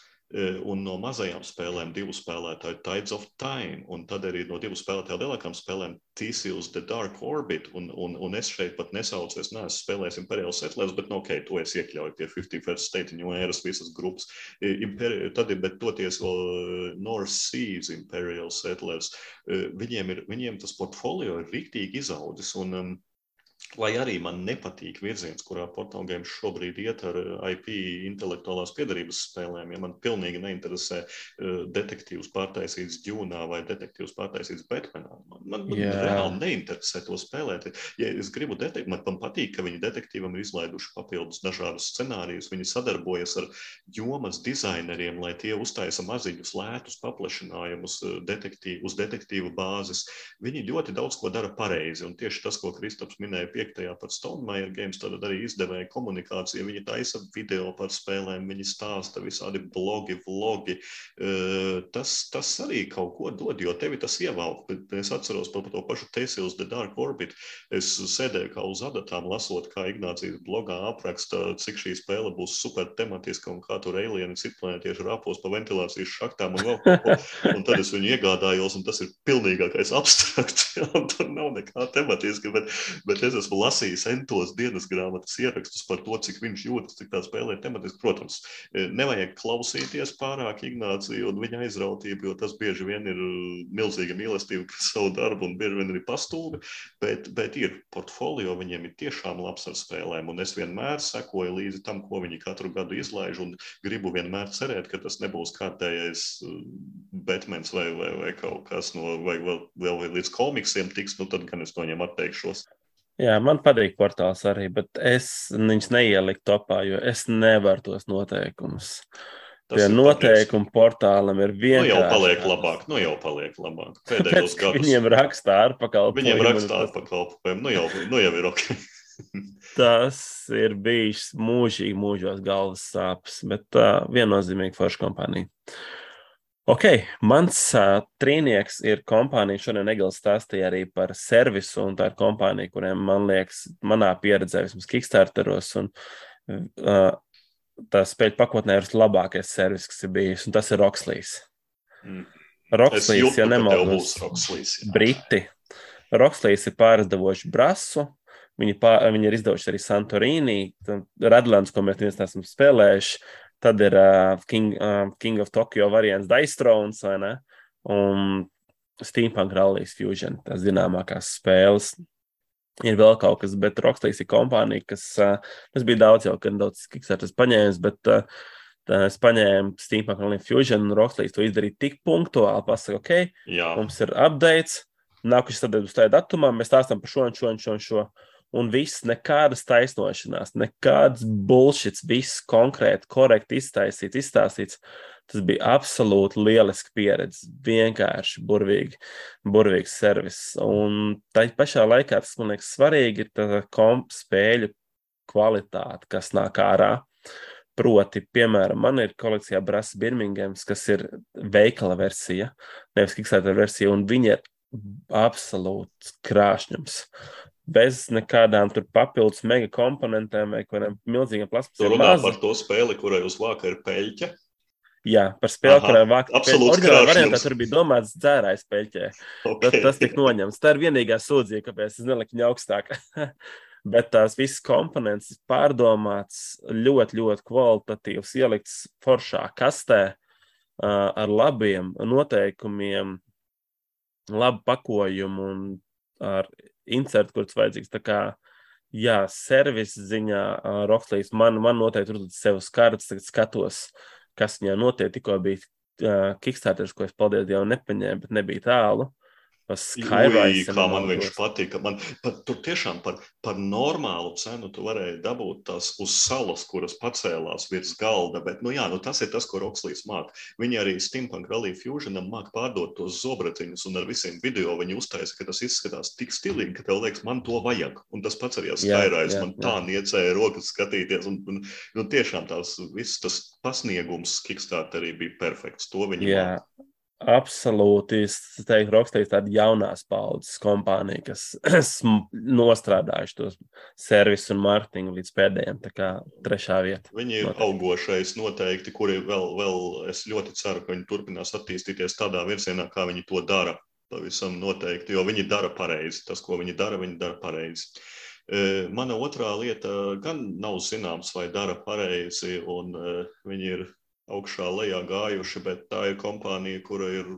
un no mazajām spēlēm divu spēlētāju Tides of Time, un tad arī no divu spēlētāju lielākām spēlēm Theseus The Dark Orbit, un, un, un es šeit pat nesaucu, es neesmu spēlējis Imperial Settlers, bet, nu, ok, to es iekļauju pie 51st State New Eras visas grupas. E, Imperi tad ir, bet toties vēl e, North Seas Imperial Settlers, viņiem, ir, viņiem tas portfolio ir riktīgi izaudzis, un um, Lai arī man nepatīk virziens, kurā portālgājums šobrīd iet ar eh, IP intelektuālās piedarības spēlēm, ja man pilnīgi neinteresē uh, detektīvs pārtaisīts Džūnā vai detektīvs pārtaisīts Batmanā. Man, man, man yeah. reāli neinteresē to spēlēt. Ja es gribu detektīvu, man, man patīk, ka viņi detektīvam ir izlaiduši papildus dažādus scenārijus. Viņi sadarbojas ar jomas dizaineriem, lai tie uztaisa maziņus, lētus paplašinājumus eh, detektīvu, uz detektīvu bāzes. Viņi ļoti daudz ko dara pareizi. Un tieši tas, ko Kristaps minēja 5. par Stonemeyer Games, tad arī izdevēja komunikācija. Viņi taisa video par spēlēm, viņi stāsta visādi blogi, vlogi. Tas, tas arī kaut ko dod, jo tevi tas ievelk. Es atceros par to pašu Tales The Dark Orbit. Es sēdēju kā uz adatām, lasot, kā Ignācijas blogā apraksta, cik šī spēle būs super tematiska un kā tur alieni citplanētieši rāpos pa ventilācijas šaktām un vēl kaut ko. Un tad es viņu iegādājos, un tas ir pilnīgākais abstrakts. *laughs* Jā, tur nav nekā tematiska, bet, bet es esmu lasījis entos dienas grāmatas ierakstus par to, cik viņš jūtas, cik tā spēlē ir tematiski. Protams, e, nevajag klausīties pārāk Ignāciju un viņa aizrautību, jo tas bieži vien ir milzīga mīlestība pret savu darbu un bieži vien arī pastūga, bet, bet ir portfolio, viņiem ir tiešām labs ar spēlēm, un es vienmēr sekoju līdzi tam, ko viņi katru gadu izlaiž, un gribu vienmēr cerēt, ka tas nebūs kārtējais e, Batmans vai, vai, vai kaut kas no, vai vēl, vēl līdz komiksiem tiks, nu tad gan es no viņiem atteikšos. Jā, man patīk portāls arī, bet es viņus neieliku topā, jo es nevaru tos noteikumus. Tas Tie noteikumi portālam ir vienkārši. Nu jau paliek labāk, nu jau paliek labāk. *laughs* Pēdējos gados. Viņiem rakstā ar pakalpojumu. Viņiem rakstā ar pakalpojumu, nu jau, nu jau ir ok. *laughs* tas ir bijis mūžīgi, mūžos galvas sāpes, bet uh, viennozīmīgi forša kompānija. Ok, mans uh, trīnieks ir kompānija. Šodien Egils stāstīja arī par servisu, un tā ir kompānija, kuriem, man liekas, manā pieredzē, vismaz Kickstarteros, un uh, tā spēļu pakotnē ir labākais servis, kas ir bijis, un tas ir Rockslīs. Mm. Rockslīs, ja nemaldos, Briti. Rockslīs ir pārizdevoši Brasu, viņi, pār, viņi ir izdevuši arī Santorīni, Redlands, ko mēs neesam spēlējuši. Tad ir uh, King, uh, King of Tokyo variants Dice Thrones vai ne? Un Steampunk Rallies Fusion, tās zināmākās spēles. Ir vēl kaut kas, bet Rockstars ir kompānija, kas, uh, bija daudz jau, kad daudz Kickstarters paņēmis, bet uh, es paņēmu Steampunk Rallies Fusion un Rockstars to izdarīja tik punktuāli, pasaka, ok, Jā. mums ir updates, nākuši sadarbības tajā datumā, mēs stāstam par šo un šo un šo un šo. Un viss, nekādas taisnošanās, nekāds bullshits, viss konkrēti, korekti iztaisīts, izstāstīts. Tas bija absolūti lieliski pieredze. Vienkārši burvīgi, burvīgs servis. Un tā pašā laikā tas man liekas svarīgi, ir tā komp spēļu kvalitāte, kas nāk ārā. Proti, piemēram, man ir kolekcijā Brasa Birmingems, kas ir veikala versija, nevis Kickstarter versija, un viņa ir absolūts krāšņums bez nekādām papildus mega komponentiem vai kādiem milzīgiem plasmasām. Tur runā maz. par to spēli, kurai uz vāka ir peļķa. Jā, par spēli, kurai vāka peļķa. Variantā tur bija domāts dzērājs peļķē. Okay. Tas, tas tika noņemts. Tā ir vienīgā sūdzība, kāpēc es neliku viņu augstāk. *laughs* Bet tās visas komponentes ir pārdomāts, ļoti, ļoti kvalitatīvs, ielikts foršā kastē ar labiem noteikumiem, labu pakojumu un ar insertu, kurš vajadzīgs. Tā kā, jā, servisa ziņā uh, Rockslīs man, man noteikti ir sev skarts, tagad skatos, kas viņā notiek. Tikko bija uh, Kickstarter, ko es paldies Dievam nepaņēmu, bet nebija tālu. Skywise, kā man viņš patika. Man, pat, tur tiešām par, par normālu cenu tu varēji dabūt tās uz salas, kuras pacēlās virs galda. Bet, nu jā, nu tas ir tas, ko Rokslīs māk. Viņi arī Steampunk Rally Fusionam māk pārdot tos zobratiņus un ar visiem video viņi uztaisa, ka tas izskatās tik stilīgi, ka tev liekas, man to vajag. Un tas pats arī ar Skywise. Man jā. tā niecēja rokas skatīties. Un, un, un tiešām tās viss tas pasniegums Kickstarterī bija perfekts. To viņi jā. māk. Absolūti, es teiktu, Rockstars ir tāda jaunās paudzes kompānija, kas *clears throat* nostrādājuši tos servisu un mārketingu līdz pēdējiem, tā kā trešā vieta. Viņi ir noteikti. augošais noteikti, kuri vēl, vēl, es ļoti ceru, ka viņi turpinās attīstīties tādā virzienā, kā viņi to dara. Pavisam noteikti, jo viņi dara pareizi. Tas, ko viņi dara, viņi dara pareizi. E, mana otrā lieta gan nav zināms, vai dara pareizi, un e, viņi ir augšā lejā gājuši, bet tā ir kompānija, kura ir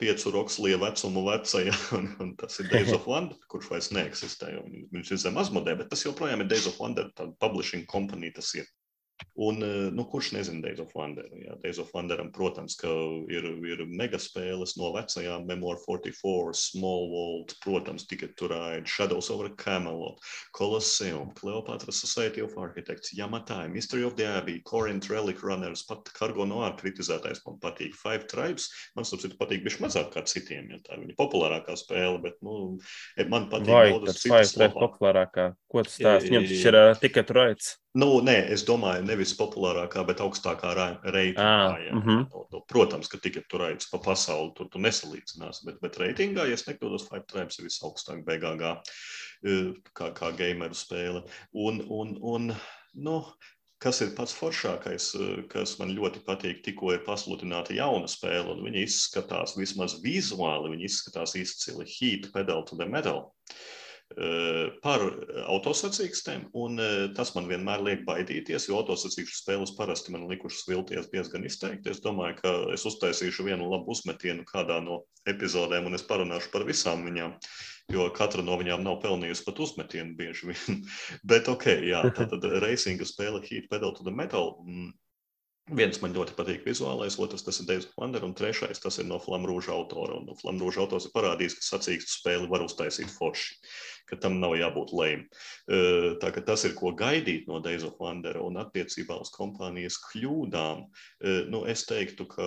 piecu rokslija vecumu veca, ja, *laughs* un, un tas ir Days of Wonder, kurš vairs neeksistē. Viņš ir zem azmodē, bet tas joprojām ir Days of Wonder, tāda publishing kompānija tas ir. Un, eh, nu, kurš nezina Days of Wonder? Jā, Days of Wonderam, protams, ka ir, ir mega spēles no vecajām Memoir 44, Small World, protams, Ticket to Ride, Shadows over Camelot, Colosseum, Cleopatra Society of Architects, Yamatai, Mystery of the Abbey, Corinth Relic Runners, pat Cargo Noir kritizētais man patīk. Five Tribes, man sapratu, patīk bišķi mazāk kā citiem, ja tā ir viņa populārākā spēle, bet, nu, man patīk Vai, tas Five Tribes populārākā? Ko tas stāsts? Viņam taču ir uh, Ticket to Ride. Nu, nē, es domāju, nevis populārākā, bet augstākā reitingā. Ah, jā. mhm. To- to- Protams, ka tikai tur raids pa pasauli, tur tu nesalīdzinās. Bet, bet reitingā, ja es nekļūdos, Five Tribes ir visaugstāk BGG eh, kā, kā gameru spēle. Un, un, un nu, kas ir pats foršākais, eh, kas man ļoti patīk, tikko ir pasludināta jauna spēle, un viņi izskatās vismaz vizuāli, viņi izskatās izcili Heat Pedal to the Metal eh, par autosacīkstēm, un eh, tas man vienmēr liek baidīties, jo autosacīkšu spēles parasti man likušas vilties diezgan izteikti. Es domāju, ka es uztaisīšu vienu labu uzmetienu kādā no epizodēm, un es parunāšu par visām viņām, jo katra no viņām nav pelnījusi pat uzmetienu bieži vien. *laughs* Bet ok, jā, *laughs* tā tad racinga spēle Heat Pedal to the Metal. mm, Viens man ļoti patīk vizuālais, otrs tas ir Deivs Lander, un trešais tas ir no Flamrūža autora. Un no Flamrūža autors ir parādījis, ka sacīkstu spēli var uztaisīt forši, ka tam nav jābūt lēm. Tā ka tas ir ko gaidīt no of Wonder un attiecībā uz kompānijas kļūdām. Nu, es teiktu, ka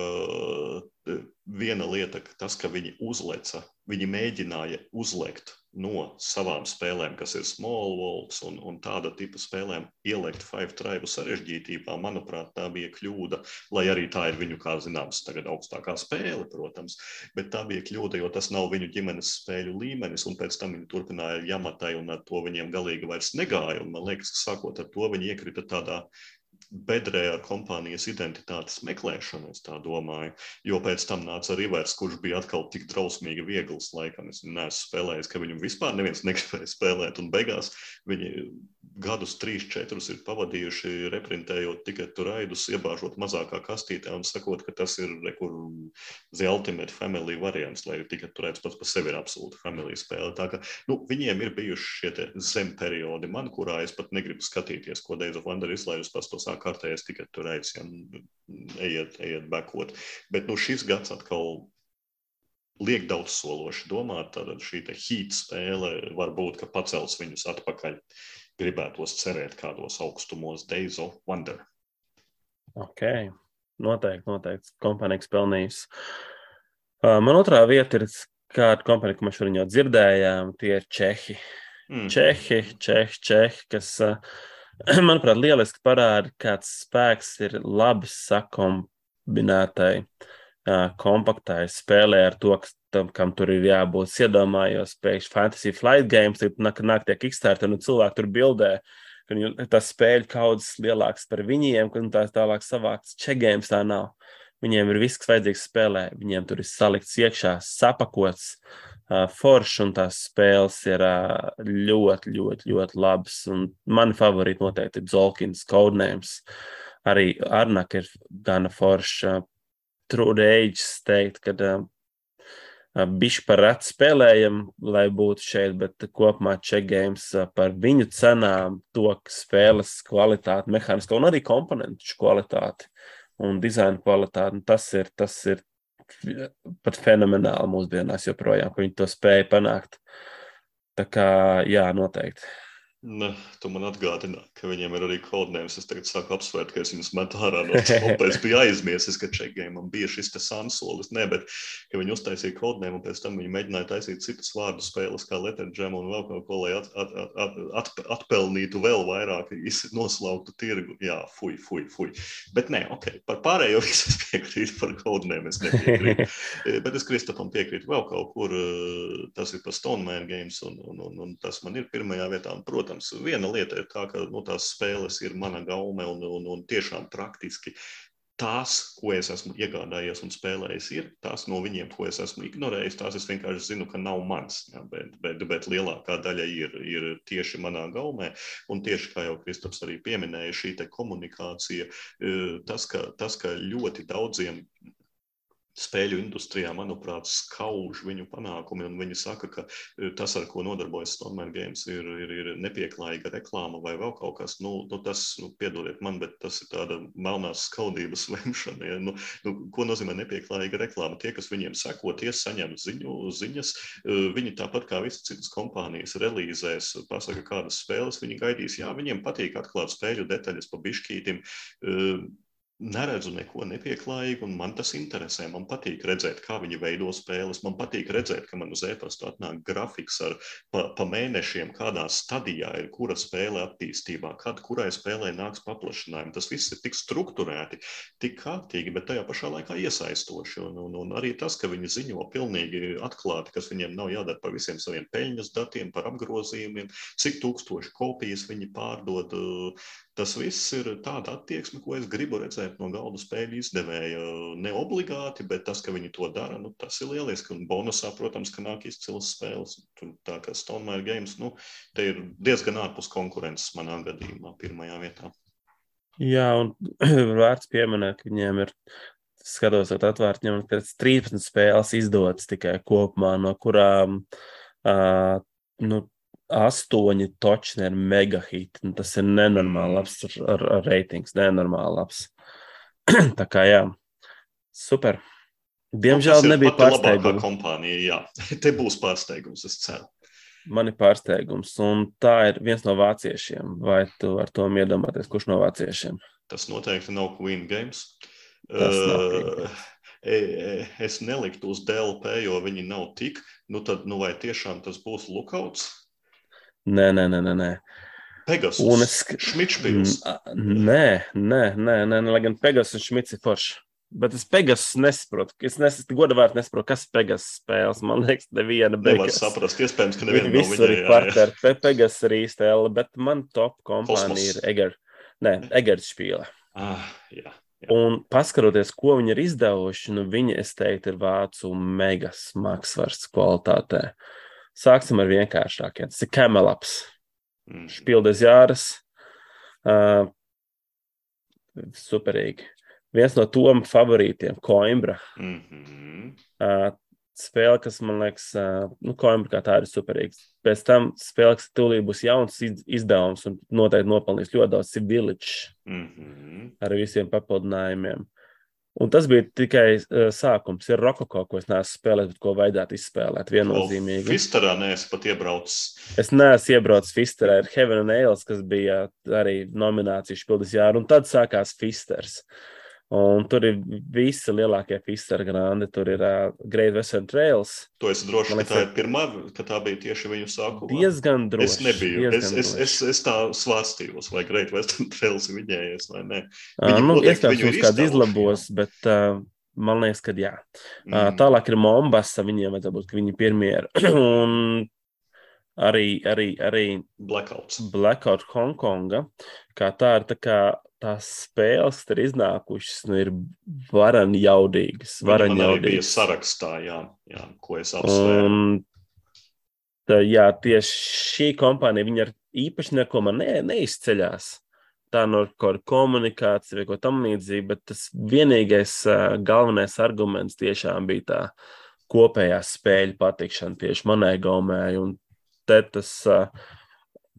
viena lieta, ka tas, ka viņi uzleca, viņi mēģināja uzlekt no savām spēlēm, kas ir small worlds un, un tāda tipa spēlēm, ielikt Five Tribe sarežģītībā, manuprāt, tā bija kļūda. Lai arī tā ir viņu, kā zināms, tagad augstākā spēle, protams, bet tā bija kļūda, jo tas nav viņu ģimenes spēļu līmenis, un pēc tam viņi turpināja Jamatai, un ar to viņiem galīgi vairs negāja. Un man liekas, ka sākot ar to viņi iekrita tādā bedrē ar kompānijas identitātes meklēšanu, es tā domāju. Jo pēc tam nāca Rivers, kurš bija atkal tik drausmīgi viegls. Laikam es neesmu spēlējis, ka viņu vispār neviens negribēja spēlēt. Un beigās viņi gadus, trīs, četrus ir pavadījuši reprintējot tikai tur raidus, iebāžot mazākā kastītē un sakot, ka tas ir rekur The Ultimate Family variants, lai tikai tur raids pats par sevi ir absolūti family spēle. Tā kā nu, viņiem ir bijuši šie zem periodi, man, kurā es pat negribu skatīties, ko Days of Wonder izlaidus, pats to sāk kārtējies tikai tur raids, ja ejiet, ejiet bekot. Bet nu, šis gads atkal liek daudz sološi domāt, tad šī heat spēle varbūt, ka pacels viņus atpakaļ. Gribētos cerēt kādos augstumos Days of Wonder. Ok, noteikti, noteikti. Kompānija pelnījusi. Uh, man otrā vieta ir kāda kompānija, ko mēs šodien jau dzirdējām. Tie ir Čehi. Mm. Čehi, Čehi, Čehi kas, uh, *clears throat* manuprāt, lieliski parāda, kāds spēks ir labi sakombinētai, kompaktai spēlē ar to, kas tam, kam tur ir jābūt. Es Iedomājos, pēkšņi Fantasy Flight Games, tad nāk, nāk tie Kickstarter, un cilvēki tur bildē, viņu, tas spēļu kaudzes lielāks par viņiem, un tās tālāk savāktas čegēms tā nav. Viņiem ir viss, kas vajadzīgs spēlē. Viņiem tur ir salikts iekšā, sapakots, uh, foršs, un tās spēles ir ļoti, ļoti, ļoti labas. Un mani favorīti noteikti ir Zolkins, Codenames. Arī Arnak ir gana forša. True Age teikt, ka bišķi par rētu spēlējam, lai būtu šeit, bet kopumā check games par viņu cenām, to spēles kvalitāti, mehānisko un arī komponentu kvalitāti un dizaina kvalitāti. Un Tas ir, tas ir pat fenomenāli mūsdienās joprojām, ka viņi to spēja panākt. Tā kā, jā, noteikti. Ne, tu man atgādināji, ka viņiem ir arī kodnēms. Es tagad sāku apsvērt, ka es viņus metu ārā no. *laughs* Es biju aizmirsis, ka čekgēmam bija šis sansolis. Nē, bet ka viņi uztaisīja kodnēmu, un pēc tam viņi mēģināja taisīt citas vārdu spēles, kā Letterjam un vēl kaut ko, lai at, at, at, at, at, atpelnītu vēl vairāk, noslauktu tirgu. Jā, fuj, fuj, fuj. Bet nē, ok, par pārējo visu *laughs* es piekrītu par kodnēm. Es nepiekrītu. *laughs* bet es Kristofam piekrītu vēl kaut kur. Tas ir par Stoneman Games, un, un, un, un tas man ir pirmajā vietā. Un, protams, Protams, viena lieta ir tā, ka nu, tās spēles ir mana gaume un, un, un tiešām praktiski tās, ko es esmu iegādājies un spēlējis, ir tās no viņiem, ko es esmu ignorējis. Tās es vienkārši zinu, ka nav mans, ja, bet, bet, bet lielākā daļa ir, ir tieši manā gaumē. Un tieši kā jau Kristaps arī pieminēja, šī komunikācija, tas ka, tas, ka ļoti daudziem spēļu industrijā, manuprāt, skauž viņu panākumi. Viņi saka, ka e, tas, ar ko nodarbojas Stormēna Games, ir, ir, ir nepieklājīga reklāma vai vēl kaut kas. Nu, nu, tas, nu, piedodiet man, bet tas ir tāda melnās skaudības *laughs* lemšana. Ja? Nu, nu, ko nozīmē nepieklājīga reklāma? Tie, kas viņiem seko, tie saņem ziņu, ziņas. E, viņi tāpat kā visas citas kompānijas relīzēs, pasaka, kādas spēles viņi gaidīs. Jā, viņiem patīk atklāt spēļu detaļas pa bišķītim e, neredzu neko nepieklājīgu, un man tas interesē. Man patīk redzēt, kā viņi veido spēles. Man patīk redzēt, ka man uz e-pasta atnāk grafiks ar pa, pa mēnešiem, kādā stadijā ir kura spēle attīstībā, kad kurai spēlē nāks paplašinājumi. Tas viss ir tik strukturēti, tik kārtīgi, bet tajā pašā laikā iesaistoši. Un, un, un arī tas, ka viņi ziņo pilnīgi atklāti, kas viņiem nav jādara par visiem saviem peļņas datiem, par apgrozījumiem, cik tūkstoši kopijas viņi pārdod. Tas viss ir tāda attieksme, ko es gribu redzēt no galda spēļu izdevēja. Ne obligāti, bet tas, ka viņi to dara, nu, tas ir lieliski. Un bonusā, protams, ka nāk izcils spēles. Tā kā Stoneware Games, nu, te ir diezgan ārpus konkurences manā gadījumā, pirmajā vietā. Jā, un *clears throat* vērts pieminēt, ka viņiem ir skatos, ka atvērts viņam ir 13 spēles izdotas tikai kopumā, no kurām uh, nu, astoņi točni ir megahīti. Nu, tas ir nenormāli labs ar, ar, ar reitings, nenormāli labs. *clears throat* Tā kā jā, super. Diemžēl nebija pārsteigums. kompānija, jā. *laughs* Te būs pārsteigums, es ceru. Man ir pārsteigums, un tā ir viens no vāciešiem. Vai tu ar to iedomāties, kurš no vāciešiem? Tas noteikti nav Queen Games. Uh, es neliktu uz DLP, jo viņi nav tik. Nu, tad, nu, vai tiešām tas būs Lukauts? Nē, nē, nē, nē. nē. Pegasus. Un es Šmitšpils. Nē, nē, nē, nē, nē, lai gan Pegasus un Šmits ir forši. Bet es Pegasus nesaprotu. Es nes, godavārdi nesaprotu, kas ir Pegasus spēles. Man liekas, neviena Nevar Pegasus. saprast, iespējams, ka neviena no ir viņiem jā, jā. partneri. Pe Pegasus ir īsta L, bet man top kompānija ir Eger. Nē, Egers špīle. Ah, jā. Un paskatoties, ko viņi ir izdevuši, nu viņi, es teiktu, ir vācu megas maksvars kvalitātē. Sāksim ar vienkāršākiem. Tas ir Kamelaps. Mm. Špildes jāras. Uh, superīgi. Viens no tom favorītiem, Coimbra. Mhm. Uh, spēle, kas man liekas, uh, nu, Coimbra kā tā ir superīga. Pēc tam spēle, kas tūlīt būs jauns iz- izdevums un noteikti nopelnīs ļoti daudz, ir Village Mhm. ar visiem papildinājumiem. Un tas bija tikai uh, sākums. Ir Rokoko, ko es neesmu spēlējis, bet ko vajadzētu izspēlēt viennozīmīgi. Fisterā neesi pat iebraucis. Es neesmu iebraucis Fisterā, ir Heaven and Ales, kas bija arī nominācijas pildes jāra, un tad sākās Fisters. Un tur ir visi lielākie Fister grandi. Tur ir uh, Great Western Trails. Esi drošs, Man ka tā ir pirmā, ka tā bija tieši viņu sākuma. Diezgan droši. Es nebiju. Es, es, es, droši. es tā svārstījos, vai Great Western *laughs* Trails ir viņējies vai nē. Viņi nu, noteikti iespējams, mums kāds izlabos, bet uh, man liekas, ka jā. Mm. Mm. Tālāk ir Mombasa, viņiem vajadzētu būt, ka viņi pirmie ir. *clears throat* Un arī, arī, arī Blackouts. Blackout Hongkonga, kā tā ir tā kā tās spēles, ir iznākušas, nu, ir varan jaudīgas. Varan Viņa man arī bija jaudīgas. sarakstā, jā, jā, ko es apsvēru. Un, tā, jā, tieši šī kompānija, viņa ar īpaši neko man ne, neizceļās. Tā no kaut kāda komunikācija vai ko tamlīdzīga, bet tas vienīgais uh, galvenais arguments tiešām bija tā kopējā spēļu patikšana tieši manai gaumē. Un te tas uh,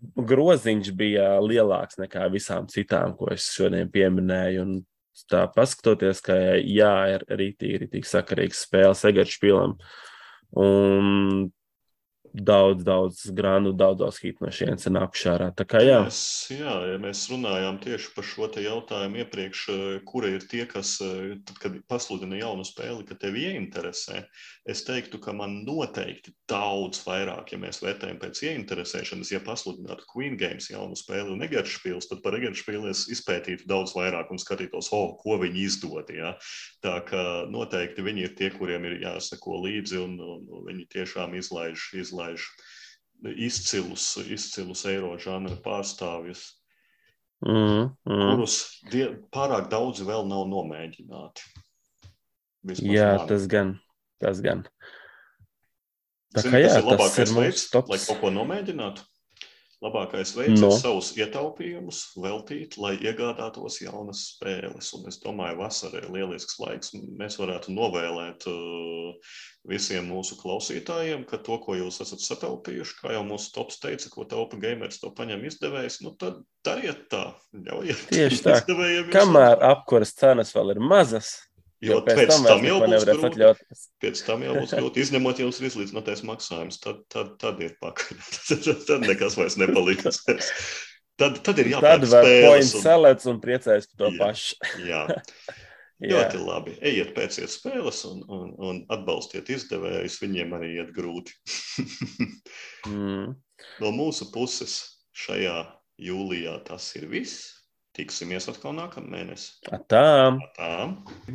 groziņš bija lielāks nekā visām citām, ko es šodien pieminēju. Un tā paskatoties, ka jā, ir rītīgi, rītīgi sakarīgs spēles Egeršpilam. Un daudz, daudz grandu, daudz, daudz hitu no šiem nākuši ārā. Tā kā jā, Mēs, jā, ja mēs runājām tieši par šo jautājumu iepriekš, eh, kura ir tie, kas, eh, tad, kad pasludina jaunu spēli, ka tevi ieinteresē, es teiktu, ka man noteikti daudz vairāk, ja mēs vērtējam pēc ieinteresēšanas, ja pasludinātu Queen Games jaunu spēli un Egeršpils, tad par Egeršpilu es izpētītu daudz vairāk un skatītos, oh, ko viņi izdod. Ja? Tā kā noteikti viņi ir tie, kuriem ir jāsako līdzi un, un, un viņi tiešām izlaiž, izlaiž izcilus, izcilus eiro žanra pārstāvjus, mm, mm. kurus die, pārāk daudzi vēl nav nomēģināti. Vismaz jā man. tas gan. Tas gan. Tā Zini, kā jā, tas ir tas labākais ir mūsu veids, tops. lai kaut ko nomēģinātu. Labākais veids No. ir savus ietaupījumus veltīt, lai iegādātos jaunas spēles. Un es domāju, vasara ir lielisks laiks. Mēs varētu novēlēt uh, visiem mūsu klausītājiem, ka to, ko jūs esat sataupījuši, kā jau mūsu tops teica, ko taupa gamers to paņem izdevējs, nu tad dariet tā. Ļaujiet Tieši tā. *laughs* Kamēr apkuras cenas vēl ir mazas, Jo pēc pēc tam tam jau būs grūti. atļauties. Pēc tam jau būs grūti izņemot uz izlīdzinātais maksājums. Tad, tad, tad ir pakaļ. *laughs* tad, tad nekas vairs nepaliks. Tad, tad ir Tad jāpērk var spēles. points Un, selēts un priecājas par to Jā. pašu. *laughs* jā, ļoti labi. Ejiet, pērciet spēles un, un, un atbalstiet izdevējus. Viņiem arī iet grūti. *laughs* Mm. no mūsu puses šajā jūlijā tas ir viss. Tiksimies atkal nākamā mēnesī. Tā. Tā.